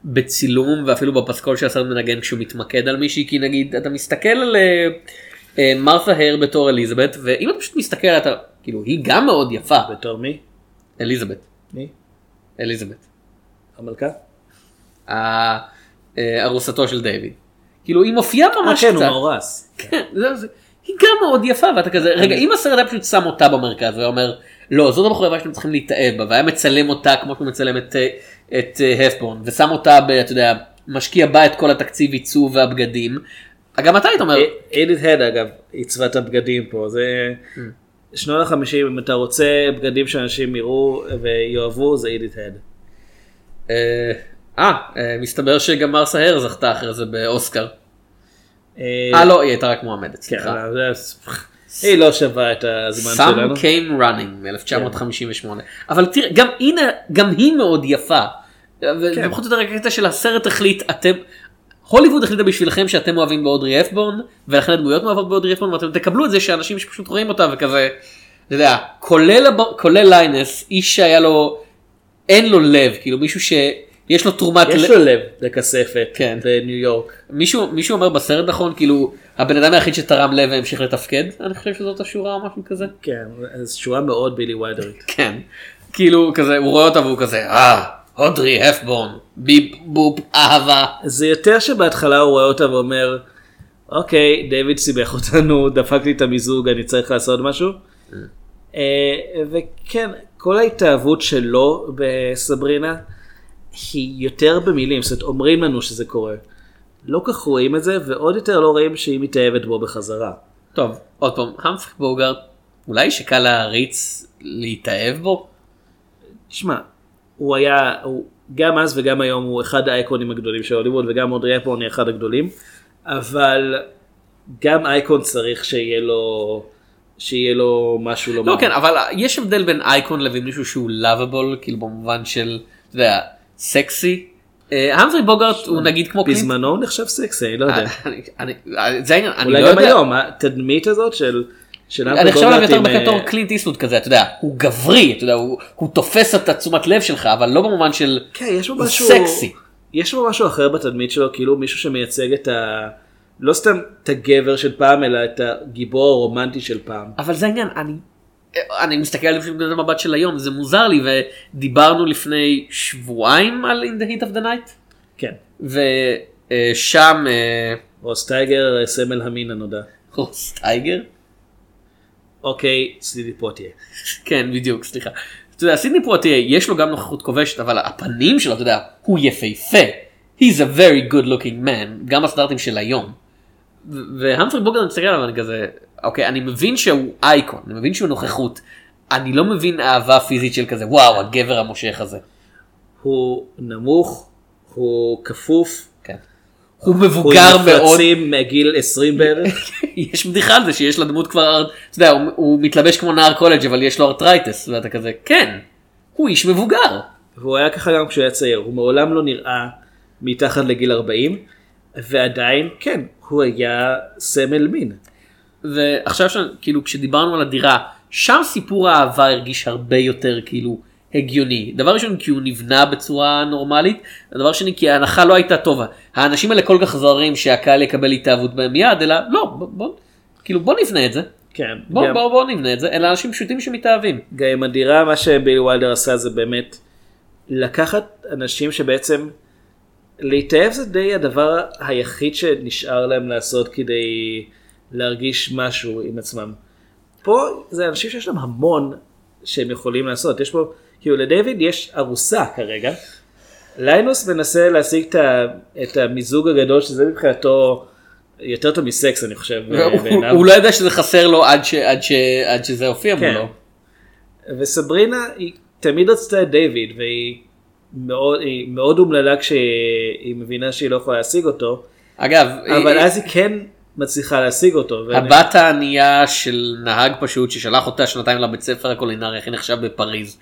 בצילום ואפילו בפסקול שהסרט מנגן כשהוא מתמקד על מישהי כי נגיד אתה מסתכל על אה, אה, מרת'ה הר בתור אליזבת ואם אתה פשוט מסתכל אתה כאילו היא גם מאוד יפה בתור מי? אליזבת. מי? אליזבת. המלכה? אה, ארוסתו של דיוויד. כאילו היא מופיעה ממש אה, קצת. כן, הוא מאורס. כן, היא גם מאוד יפה ואתה כזה רגע אם הסרט היה פשוט שם אותה במרכז והיה אומר לא זאת הבחורה היפה שאתם צריכים להתאהב בה והיה מצלם אותה כמו שהוא מצלם את, אה, את אה, הפבורן ושם אותה אתה יודע משקיע בה את כל התקציב עיצוב והבגדים. גם אתה היית אומר אדית הד אגב עיצבה את הבגדים פה זה שנות החמישים אם אתה רוצה בגדים שאנשים יראו ויאהבו זה אדית הד. אה, אה, אה, מסתבר שגם מרסה הר זכתה אחרי זה באוסקר. אה לא היא הייתה רק מועמדת סליחה. כן, זה- היא לא שווה את הזמן שלנו. Some came running מ-1958 אבל תראה גם הנה גם היא מאוד יפה. ופחות או יותר הקטע של הסרט החליט אתם. הוליווד החליטה בשבילכם שאתם אוהבים באודרי אפבורן ולכן הדמויות מאוהבות באודרי אפבורן ואתם תקבלו את זה שאנשים שפשוט רואים אותה וכזה. אתה יודע, כולל, כולל ליינס איש שהיה לו אין לו לב כאילו מישהו שיש לו תרומת יש לו לב לכספת כן. בניו יורק. מישהו מישהו אומר בסרט נכון כאילו הבן אדם היחיד שתרם לב והמשיך לתפקד אני חושב שזאת השורה או משהו כזה. כן, זו שורה מאוד בילי ויידרית. כן. כאילו כזה הוא רואה אותה והוא כזה אה אודרי הפבורן ביפ בופ אהבה. זה יותר שבהתחלה הוא רואה אותה ואומר אוקיי דיוויד סיבך אותנו דפק לי את המיזוג אני צריך לעשות משהו. אה, וכן כל ההתאהבות שלו בסברינה היא יותר במילים, זאת אומרת אומרים לנו שזה קורה. לא כך רואים את זה, ועוד יותר לא רואים שהיא מתאהבת בו בחזרה. טוב, עוד פעם, המפרי בוגארט, אולי שקל להריץ להתאהב בו? תשמע, הוא היה, הוא, גם אז וגם היום הוא אחד האייקונים הגדולים של הוליווד, וגם אודרי הפון היא אחד הגדולים, אבל גם אייקון צריך שיהיה לו, שיהיה לו משהו לומר. לא, כן, אבל יש הבדל בין אייקון לבין מישהו שהוא לאביבול, כאילו במובן של, אתה יודע, סקסי. אה, המפרי בוגארט הוא נגיד כמו קלינט. בזמנו הוא נחשב סקסי, אני לא יודע. אני- אני- זה העניין, אני לא אולי גם יודע. היום, התדמית הזאת של... אני חושב עליו בוגרט יותר בתור אה, קלינט איסטווד כזה, אתה יודע, הוא גברי, אתה יודע, הוא- תופס את התשומת לב שלך, אבל לא במובן של כן. סקסי. יש בו משהו אחר בתדמית שלו, כאילו מישהו שמייצג את ה... לא סתם את הגבר של פעם, אלא את הגיבור הרומנטי של פעם. אבל זה העניין, אני, אני מסתכל על זה מנקודת המבט של היום, זה מוזר לי, ודיברנו לפני שבועיים על In the Heat of the Night, כן. ושם אה, רוס טייגר, סמל המין הנודע. רוס טייגר, אוקיי, סידי פוטיה. כן בדיוק, סליחה. אתה יודע, סידני פרוטיה, יש לו גם נוכחות כובשת, אבל הפנים שלו, אתה יודע, הוא יפהפה. He's a very good looking man, גם הסטארטים של היום. והמפרי בוגר, אני מסתכל עליו ואני כזה, אוקיי, אני מבין שהוא אייקון, אני מבין שהוא נוכחות. אני לא מבין אהבה פיזית של כזה, וואו, הגבר המושך הזה. הוא נמוך, הוא כפוף. כן. הוא מבוגר הוא מאוד. מפרצים מגיל 20 בערך. יש בדיחה על זה שיש לדמות כבר, אתה יודע, הוא, הוא מתלבש כמו נער קולג' אבל יש לו arthritis, ואתה כזה, כן, הוא איש מבוגר. והוא היה ככה גם כשהוא היה צעיר, הוא מעולם לא נראה מתחת לגיל 40, ועדיין, כן, הוא היה סמל מין. ועכשיו. כאילו כשדיברנו על הדירה שם סיפור האהבה הרגיש הרבה יותר כאילו הגיוני. דבר ראשון כי הוא נבנה בצורה נורמלית דבר שני כי ההנחה לא הייתה טובה. האנשים האלה כל כך זוהרים שהקהל יקבל התאהבות בהם מיד אלא לא בוא, בוא כאילו בוא נבנה את זה. כן, בוא גם- בוא בוא נבנה את זה. אלה אנשים פשוטים שמתאהבים. גם עם הדירה, מה שבילי וילדר עשה זה באמת לקחת אנשים שבעצם להתאהב זה די הדבר היחיד שנשאר להם לעשות כדי להרגיש משהו עם עצמם. פה זה אנשים שיש להם המון שהם יכולים לעשות. יש פה, כאילו לדיוויד יש ארוסה כרגע. ליינוס מנסה להשיג את, ה, את המיזוג הגדול שזה מבחינתו יותר טוב מסקס אני חושב. והוא- בעיניו. הוא לא ידע שזה חסר לו עד, ש... עד, ש... עד שזה הופיע כן. מולו. וסברינה היא תמיד רצתה את דיוויד והיא מאוד, מאוד אומללה כשהיא מבינה שהיא לא יכולה להשיג אותו. אגב אבל היא- אז היא כן מצליחה להשיג אותו. הבת הענייה של נהג פשוט ששלח אותה שנתיים לבית ספר הקולינרי היא נחשב בפריז.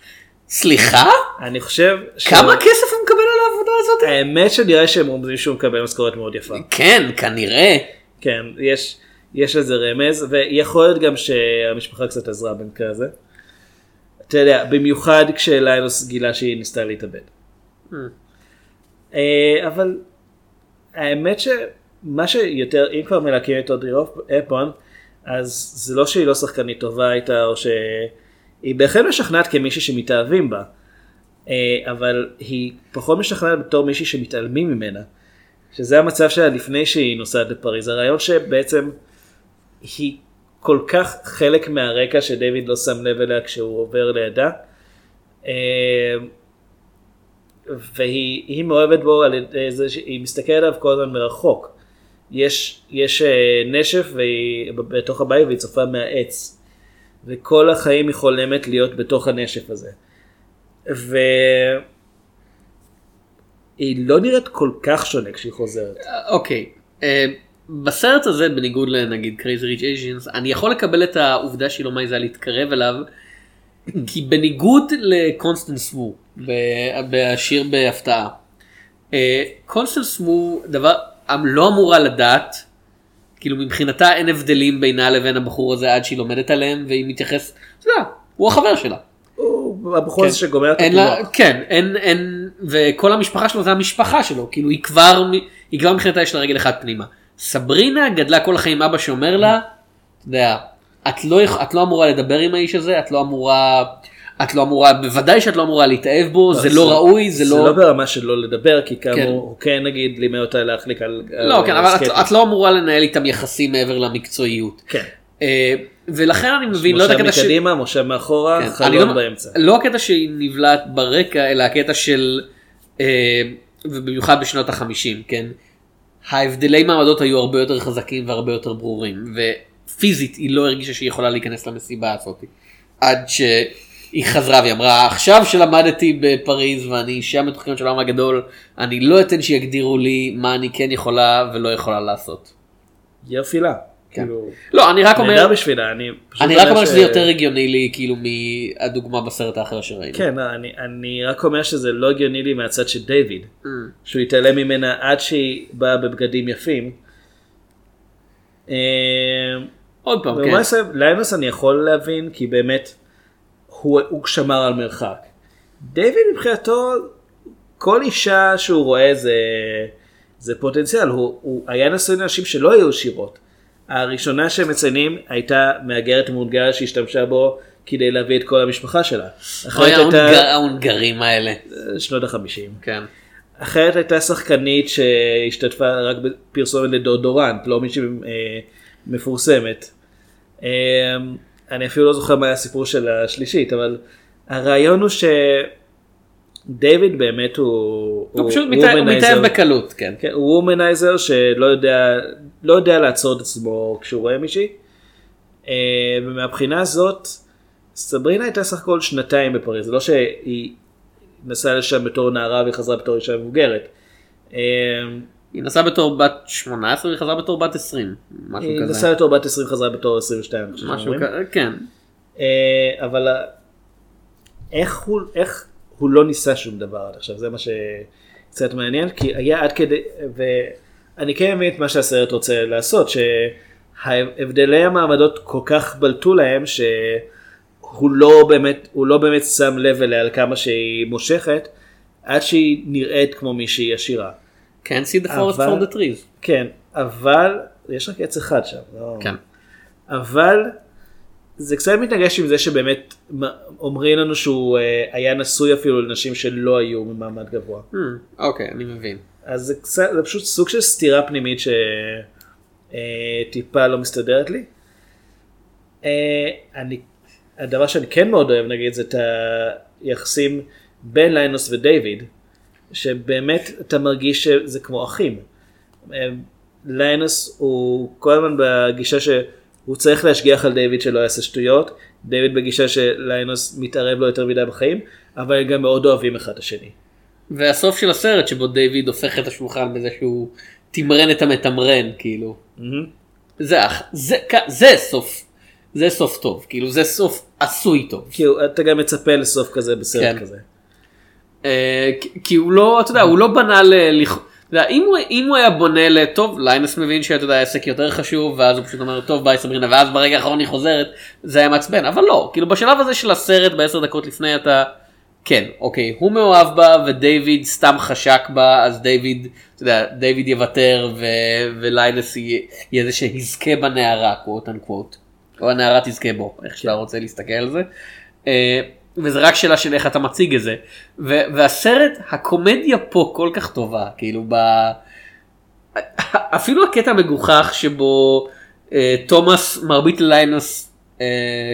סליחה? אני חושב ש- כמה כסף הוא מקבל על העבודה הזאת? האמת שנראה שהם רומזים שהוא מקבל משכורת מאוד יפה. כן, כנראה. כן, יש, יש לזה רמז, ויכול להיות גם שהמשפחה קצת עזרה במקרה הזה. אתה יודע, במיוחד כשליינוס גילה שהיא ניסתה להתאבד. אה, אבל האמת שמה שיותר, אם כבר מלהקים את אודרי אפון, אז זה לא שהיא לא שחקנית טובה הייתה, או שהיא בהחלט משכנעת כמישהי שמתאהבים בה, אה, אבל היא פחות משכנעת בתור מישהי שמתעלמים ממנה. שזה המצב שלה לפני שהיא נוסעת לפריז. הרעיון שבעצם היא כל כך חלק מהרקע שדייוויד לא שם לב אליה כשהוא עובר לידה. אה, והיא היא מאוהבת בו על ידי זה שהיא מסתכלת עליו כל הזמן מרחוק. יש, יש אה, נשף והיא, בתוך הבית והיא צופה מהעץ. וכל החיים היא חולמת להיות בתוך הנשף הזה. והיא לא נראית כל כך שונה כשהיא חוזרת. אוקיי. אה, בסרט הזה בניגוד לנגיד Crazy Rich Asians אני יכול לקבל את העובדה שהיא לא מעיזה להתקרב אליו כי בניגוד לקונסטנס מו בעשיר בהפתעה אה, קונסטנס מו דבר לא אמורה לדעת כאילו מבחינתה אין הבדלים בינה לבין הבחור הזה עד שהיא לומדת עליהם והיא מתייחסת אתה יודע, הוא החבר שלה. הוא הבחור הזה כן. שגומר את הקימוח. כן, אין, אין, וכל המשפחה שלו זה המשפחה שלו, כאילו היא כבר, היא כבר מבחינתה יש לה רגל אחת פנימה. סברינה גדלה כל החיים אבא שאומר לה, אתה יודע, את לא, את לא אמורה לדבר עם האיש הזה, את לא אמורה, את לא אמורה, בוודאי שאת לא אמורה להתאהב בו, זה לא ראוי, זה זה לא, לא ברמה של לא לדבר, כי כן. כאמור, הוא כן נגיד לימד אותה להחליק על... לא, כן, אבל את, לא אמורה לנהל איתם יחסים מעבר למקצועיות. כן. אה, ולכן אני מבין, לא את מושב הקטע של... מקדימה, מושב מאחורה, כן, חלון לא- באמצע. לא הקטע שהיא נבלעת ברקע, אלא הקטע של אה, ובמיוחד בשנות החמישים, כן? ההבדלי מעמדות היו הרבה יותר חזקים והרבה יותר ברורים, ופיזית היא לא הרגישה שהיא יכולה להיכנס למסיבה הזאת. עד שהיא חזרה והיא אמרה, עכשיו שלמדתי בפריז ואני אישה מתוחכמת של העולם הגדול, אני לא אתן שיגדירו לי מה אני כן יכולה ולא יכולה לעשות. יופי לה. כן. כאילו, לא, אני רק אומר, נהדר בשבילה, אני אני רק אומר ש- שזה יותר הגיוני לי כאילו מהדוגמה בסרט האחר שראינו. כן, לא, אני, אני רק אומר שזה לא הגיוני לי מהצד של דיוויד, Mm. שהוא התעלם ממנה עד שהיא באה בבגדים יפים. אה, עוד פעם, כן. ליינוס אני יכול להבין, כי באמת הוא, הוא שמר על מרחק. דיוויד מבחינתו, כל אישה שהוא רואה זה, זה פוטנציאל, הוא, הוא היה נשוי לאנשים שלא היו עשירות. הראשונה שהם מציינים הייתה מהגרת מהונגריה שהשתמשה בו כדי להביא את כל המשפחה שלה. אוי, הייתה ההונגרים האלה. שנות החמישים. כן. אחרת הייתה שחקנית שהשתתפה רק בפרסומת לדאודורנט, לא מישהי אה, מפורסמת. אה, אני אפילו לא זוכר מה היה הסיפור של השלישית, אבל הרעיון הוא שדייוויד באמת הוא... הוא פשוט מתאהב- הוא מתאהב בקלות, כן. כן, הוא וומנייזר שלא יודע, לא יודע לעצור את עצמו כשהוא רואה מישהי. אה, ומהבחינה הזאת, סברינה הייתה סך הכל שנתיים בפריז, זה לא שהיא נסעה לשם בתור נערה וחזרה בתור אישה מבוגרת. היא נסעה בתור בת 18 והיא חזרה בתור בת 20. משהו היא כזה. נסעה בתור בת 20 חזרה בתור 22. אני חושב משהו. כזה, כן. אה, אבל איך הוא, איך הוא לא ניסה שום דבר עד עכשיו, זה מה שקצת מעניין, כי היה עד כדי, ואני כן מבין את מה שהסרט רוצה לעשות, שהבדלי המעמדות כל כך בלטו להם, שהוא לא באמת, הוא לא באמת שם לב אליה על כמה שהיא מושכת, עד שהיא נראית כמו מישהי עשירה. Can't see the forest for the trees. כן, אבל, יש רק עץ אחד שם. לא... כן. אבל זה קצת מתנגש עם זה שבאמת אומרים לנו שהוא אה, היה נשוי אפילו לנשים שלא היו ממעמד גבוה. Hmm, אוקיי, אני מבין. אז זה, קצת, זה פשוט סוג של סתירה פנימית שטיפה לא מסתדרת לי. אה, אני, הדבר שאני כן מאוד אוהב נגיד זה את היחסים בין ליינוס ודייוויד, שבאמת אתה מרגיש שזה כמו אחים. אה, ליינוס הוא כל הזמן בגישה שהוא צריך להשגיח על דיוויד שלא יעשה שטויות, דיוויד בגישה שליינוס מתערב לו יותר מדי בחיים, אבל הם גם מאוד אוהבים אחד את השני. והסוף של הסרט שבו דיוויד הופך את השולחן בזה שהוא תמרן את המתמרן, כאילו. זה אח, זה, זה סוף, זה סוף טוב, כאילו זה סוף עשוי טוב. הוא- אתה גם מצפה לסוף כזה בסרט כן. כזה. אה, כי- הוא לא, אתה יודע, הוא לא בנה ל... אם הוא, היה בונה לטוב, ליינוס מבין שאתה יודע, העסק יותר חשוב, ואז הוא פשוט אומר, טוב ביי סברינה, ואז ברגע האחרון היא חוזרת, זה היה מעצבן, אבל לא, כאילו בשלב הזה של הסרט, בעשר דקות לפני אתה, כן, אוקיי, הוא מאוהב בה, ודייוויד סתם חשק בה, אז דיוויד, אתה יודע, דיוויד יוותר. וליינס יהיה, יהיה זה שיזכה בנערה, קוואט אנקוואט, או הנערה תזכה בו, איך שאתה רוצה להסתכל על זה. וזה רק שאלה של איך אתה מציג את זה. ו- והסרט, הקומדיה פה כל כך טובה, כאילו ב... אפילו הקטע המגוחך שבו אה, תומאס מרביט לליינוס אה,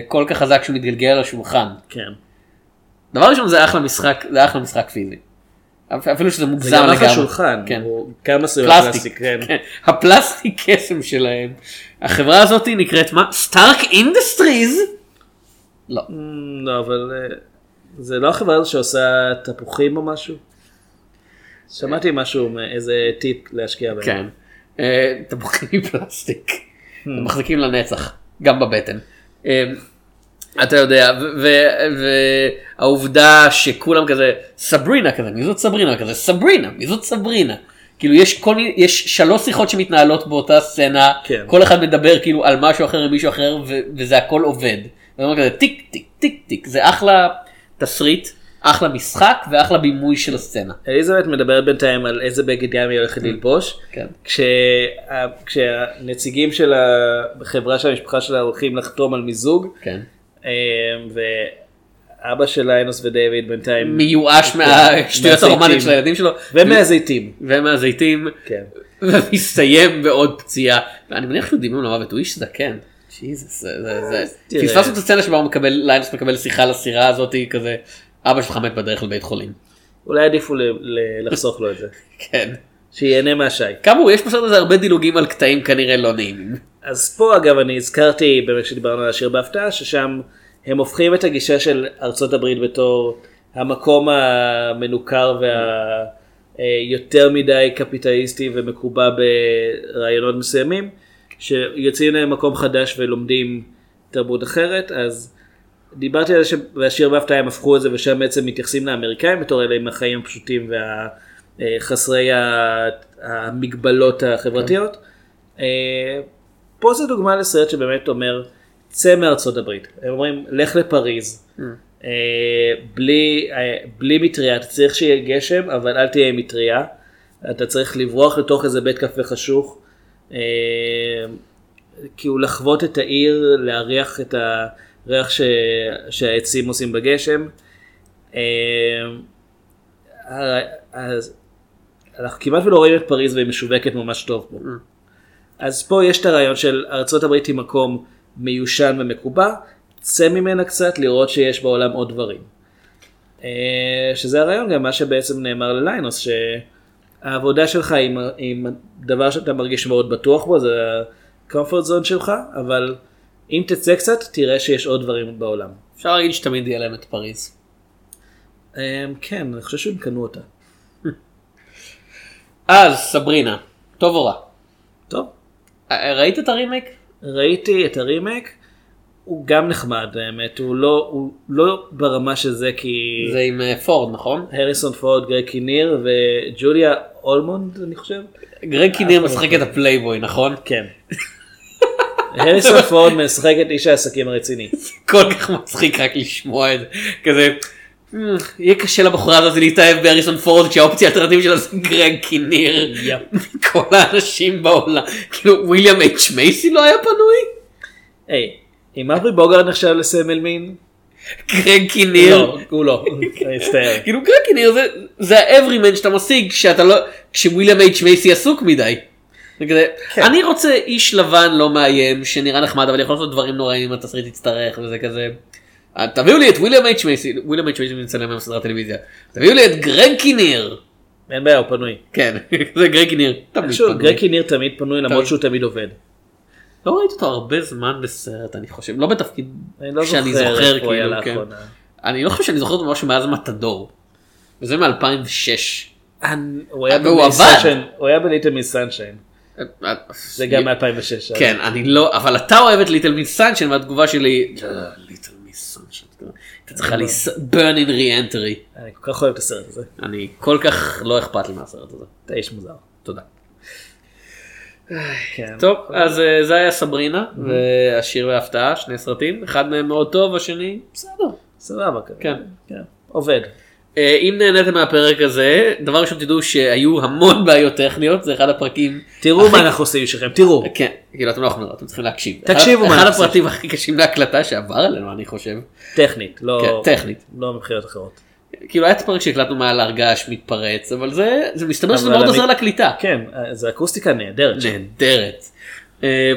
כל כך חזק שהוא מתגלגל על השולחן. כן. דבר ראשון זה אחלה משחק, זה אחלה משחק פיזי. אפ- אפילו שזה מוגזם זה גם לגמרי. אחלה שולחן, כן. כמה סרט פלסטיק, כן. כן. הפלסטיק קסם שלהם. החברה הזאת נקראת מה? Stark Industries? לא. לא, אבל אה, זה לא החברה הזו שעושה תפוחים או משהו? שמעתי משהו, איזה טיפ להשקיע בהם. כן. אה, תפוחים מפלסטיק. הם מחזיקים לנצח, גם בבטן. אה, אתה יודע, והעובדה שכולם כזה, סברינה כזה, מי זאת סברינה כזה, סברינה, מי זאת סברינה. כאילו יש כל מיני, יש שלוש שיחות שמתנהלות באותה סצנה, כן. כל אחד מדבר כאילו על משהו אחר עם מישהו אחר, ו- וזה הכל עובד. זה אומר כזה טיק טיק טיק טיק, זה אחלה תסריט, אחלה משחק ואחלה בימוי של הסצנה. אליזבת מדברת בינתיים על איזה בגד ים היא הולכת ללבוש. כן. כשה- כשהנציגים של החברה של המשפחה שלה הולכים לחתום על מיזוג. כן. אה, ואבא של ליינוס ודייוויד בינתיים מיואש כן, מהשטויות. הרומנטיות של הילדים שלו. ומהזיתים. ומהזיתים. כן. ומסתיים בעוד פציעה. ואני מניח שהוא דימום למוות, הוא איש זקן. ג'יזוס, זה, זה, זה. תראה. פספסנו את הסצנה שבה הוא מקבל, ליינוס מקבל שיחה לסירה הזאתי כזה, אבא שלך מת בדרך לבית חולים. אולי ל- לחסוך לו את זה. כן. שיהנה מהשי. כאמור, יש בסרט הזה הרבה דילוגים על קטעים כנראה לא נעימים. אז פה אגב אני הזכרתי באמת כשדיברנו על השיר בהפתעה ששם הם הופכים את הגישה של ארצות הברית בתור המקום המנוכר והיותר מדי קפיטליסטי ומקובע ברעיונות מסוימים שיוצאים להם מקום חדש ולומדים תרבות אחרת אז דיברתי על זה שבשיר בהפתעה הם הפכו את זה ושם בעצם מתייחסים לאמריקאים בתור אלה עם החיים הפשוטים והחסרי המגבלות החברתיות. אה, פה זה דוגמה לסרט שבאמת אומר צא מארצות הברית. הם אומרים לך לפריז. אה, בלי, אה, בלי מטריה, אתה צריך שיהיה גשם אבל אל תהיה עם מטריה. אתה צריך לברוח לתוך איזה בית קפה חשוך. כאילו לחוות את העיר, להריח את הריח ש... שהעצים עושים בגשם. אה, אז אנחנו כמעט ולא רואים את פריז והיא משווקת ממש טוב פה. אז פה יש את הרעיון של ארה"ב היא מקום מיושן ומקובע, צא ממנה קצת לראות שיש בעולם עוד דברים. אה, שזה הרעיון גם מה שבעצם נאמר לליינוס, שהעבודה שלך עם, עם דבר שאתה מרגיש מאוד בטוח בו, זה ה-comfort zone שלך, אבל אם תצא קצת תראה שיש עוד דברים בעולם. אפשר להגיד שתמיד יהיה להם את פריז. אה, כן, אני חושב שהם קנו אותה. אז סברינה, טוב או רע? טוב. אה, ראית את הרימייק? ראיתי את הרימייק, הוא גם נחמד האמת, הוא לא, הוא לא ברמה של זה כי... זה עם אה, פורד נכון? הריסון פורד, גרג קיניר וג'וליה אורמונד אני חושב. גרג קיניר משחק את הפלייבוי נכון? כן. הריסון פורד משחק את איש העסקים הרציני. כל כך מצחיק רק לשמוע את זה. כזה. "מ, יהיה קשה לבחורה הזאת להתאהב בהריסון פורד כשהאופציה האלטרנטיבית שלה זה גרג קיניר. כל האנשים בעולם. כאילו וויליאם אייץ' מייסי לא היה פנוי? היי, המפרי בוגרט נחשב לסמל מין? גרג קיניר. לא, הוא לא, אני מצטער. כאילו גרג קיניר זה- האברימן שאתה משיג כשאתה לא כשוויליאם אייץ' מייסי עסוק מדי. כן. אני רוצה איש לבן לא מאיים שנראה נחמד אבל יכול לעשות דברים נוראים אם התסריט יצטרך וזה כזה. "אה, תביאו לי את וויליאם אייץ' מייסי, וויליאם אייץ' מייסי מצלם היום סדרת טלוויזיה. תביאו לי את גרג קיניר. אין בעיה, הוא פנוי. כן, זה גרג פנוי. גרג קיניר תמיד פנוי למרות. שהוא תמיד עובד. לא ראיתי אותו הרבה זמן בסרט אני חושב, לא בתפקיד אני לא שאני זוכר זוכר כאילו, כן. לאחרונה. אני לא חושב שאני זוכר אותו משהו מאז מתדור. וזה מ-2006. הוא היה והוא במיס עבד. סנשיין, הוא היה בליטל מיס סנשיין. זה גם מ-2006. כן, אני לא, אבל אתה אוהב את ליטל מיס סנשיין והתגובה שלי, ליטל מיס סנשיין, אתה צריכה לי burn in re-entry. אני כל כך אוהב את הסרט הזה. אני כל כך לא אכפת לי מהסרט הזה. אתה איש מוזר. תודה. כן. טוב, אז אה, זה היה סברינה והשיר וההפתעה, שני סרטים, אחד מהם מאוד טוב, השני בסדר. סבבה. כזה. כן. כן. עובד. אה, אם נהניתם מהפרק הזה, דבר ראשון תדעו שהיו המון בעיות טכניות, זה אחד הפרקים. תראו מה אנחנו עושים שלכם, תראו. כן, כאילו אתם לא יכולים לראות, אתם צריכים להקשיב. תקשיבו מה אחד הפרטים הכי קשים להקלטה שעבר עלינו אני חושב. טכנית, לא כן, טכנית. לא מבחינות אחרות. כאילו היה את הפרק שהקלטנו מעל הרגש מתפרץ, אבל זה, זה מסתבר שזה מאוד עוזר לקליטה. כן, זה אקוסטיקה נהדרת. נהדרת. אה,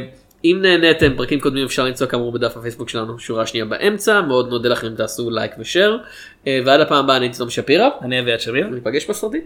אם נהניתם, פרקים קודמים אפשר למצוא כאמור בדף הפייסבוק שלנו, שורה שנייה באמצע, מאוד נודה לכם אם תעשו לייק ושאר. אה, ועד הפעם הבאה אני תום שפירא. אני אביעד שמיר. ניפגש בסרטים.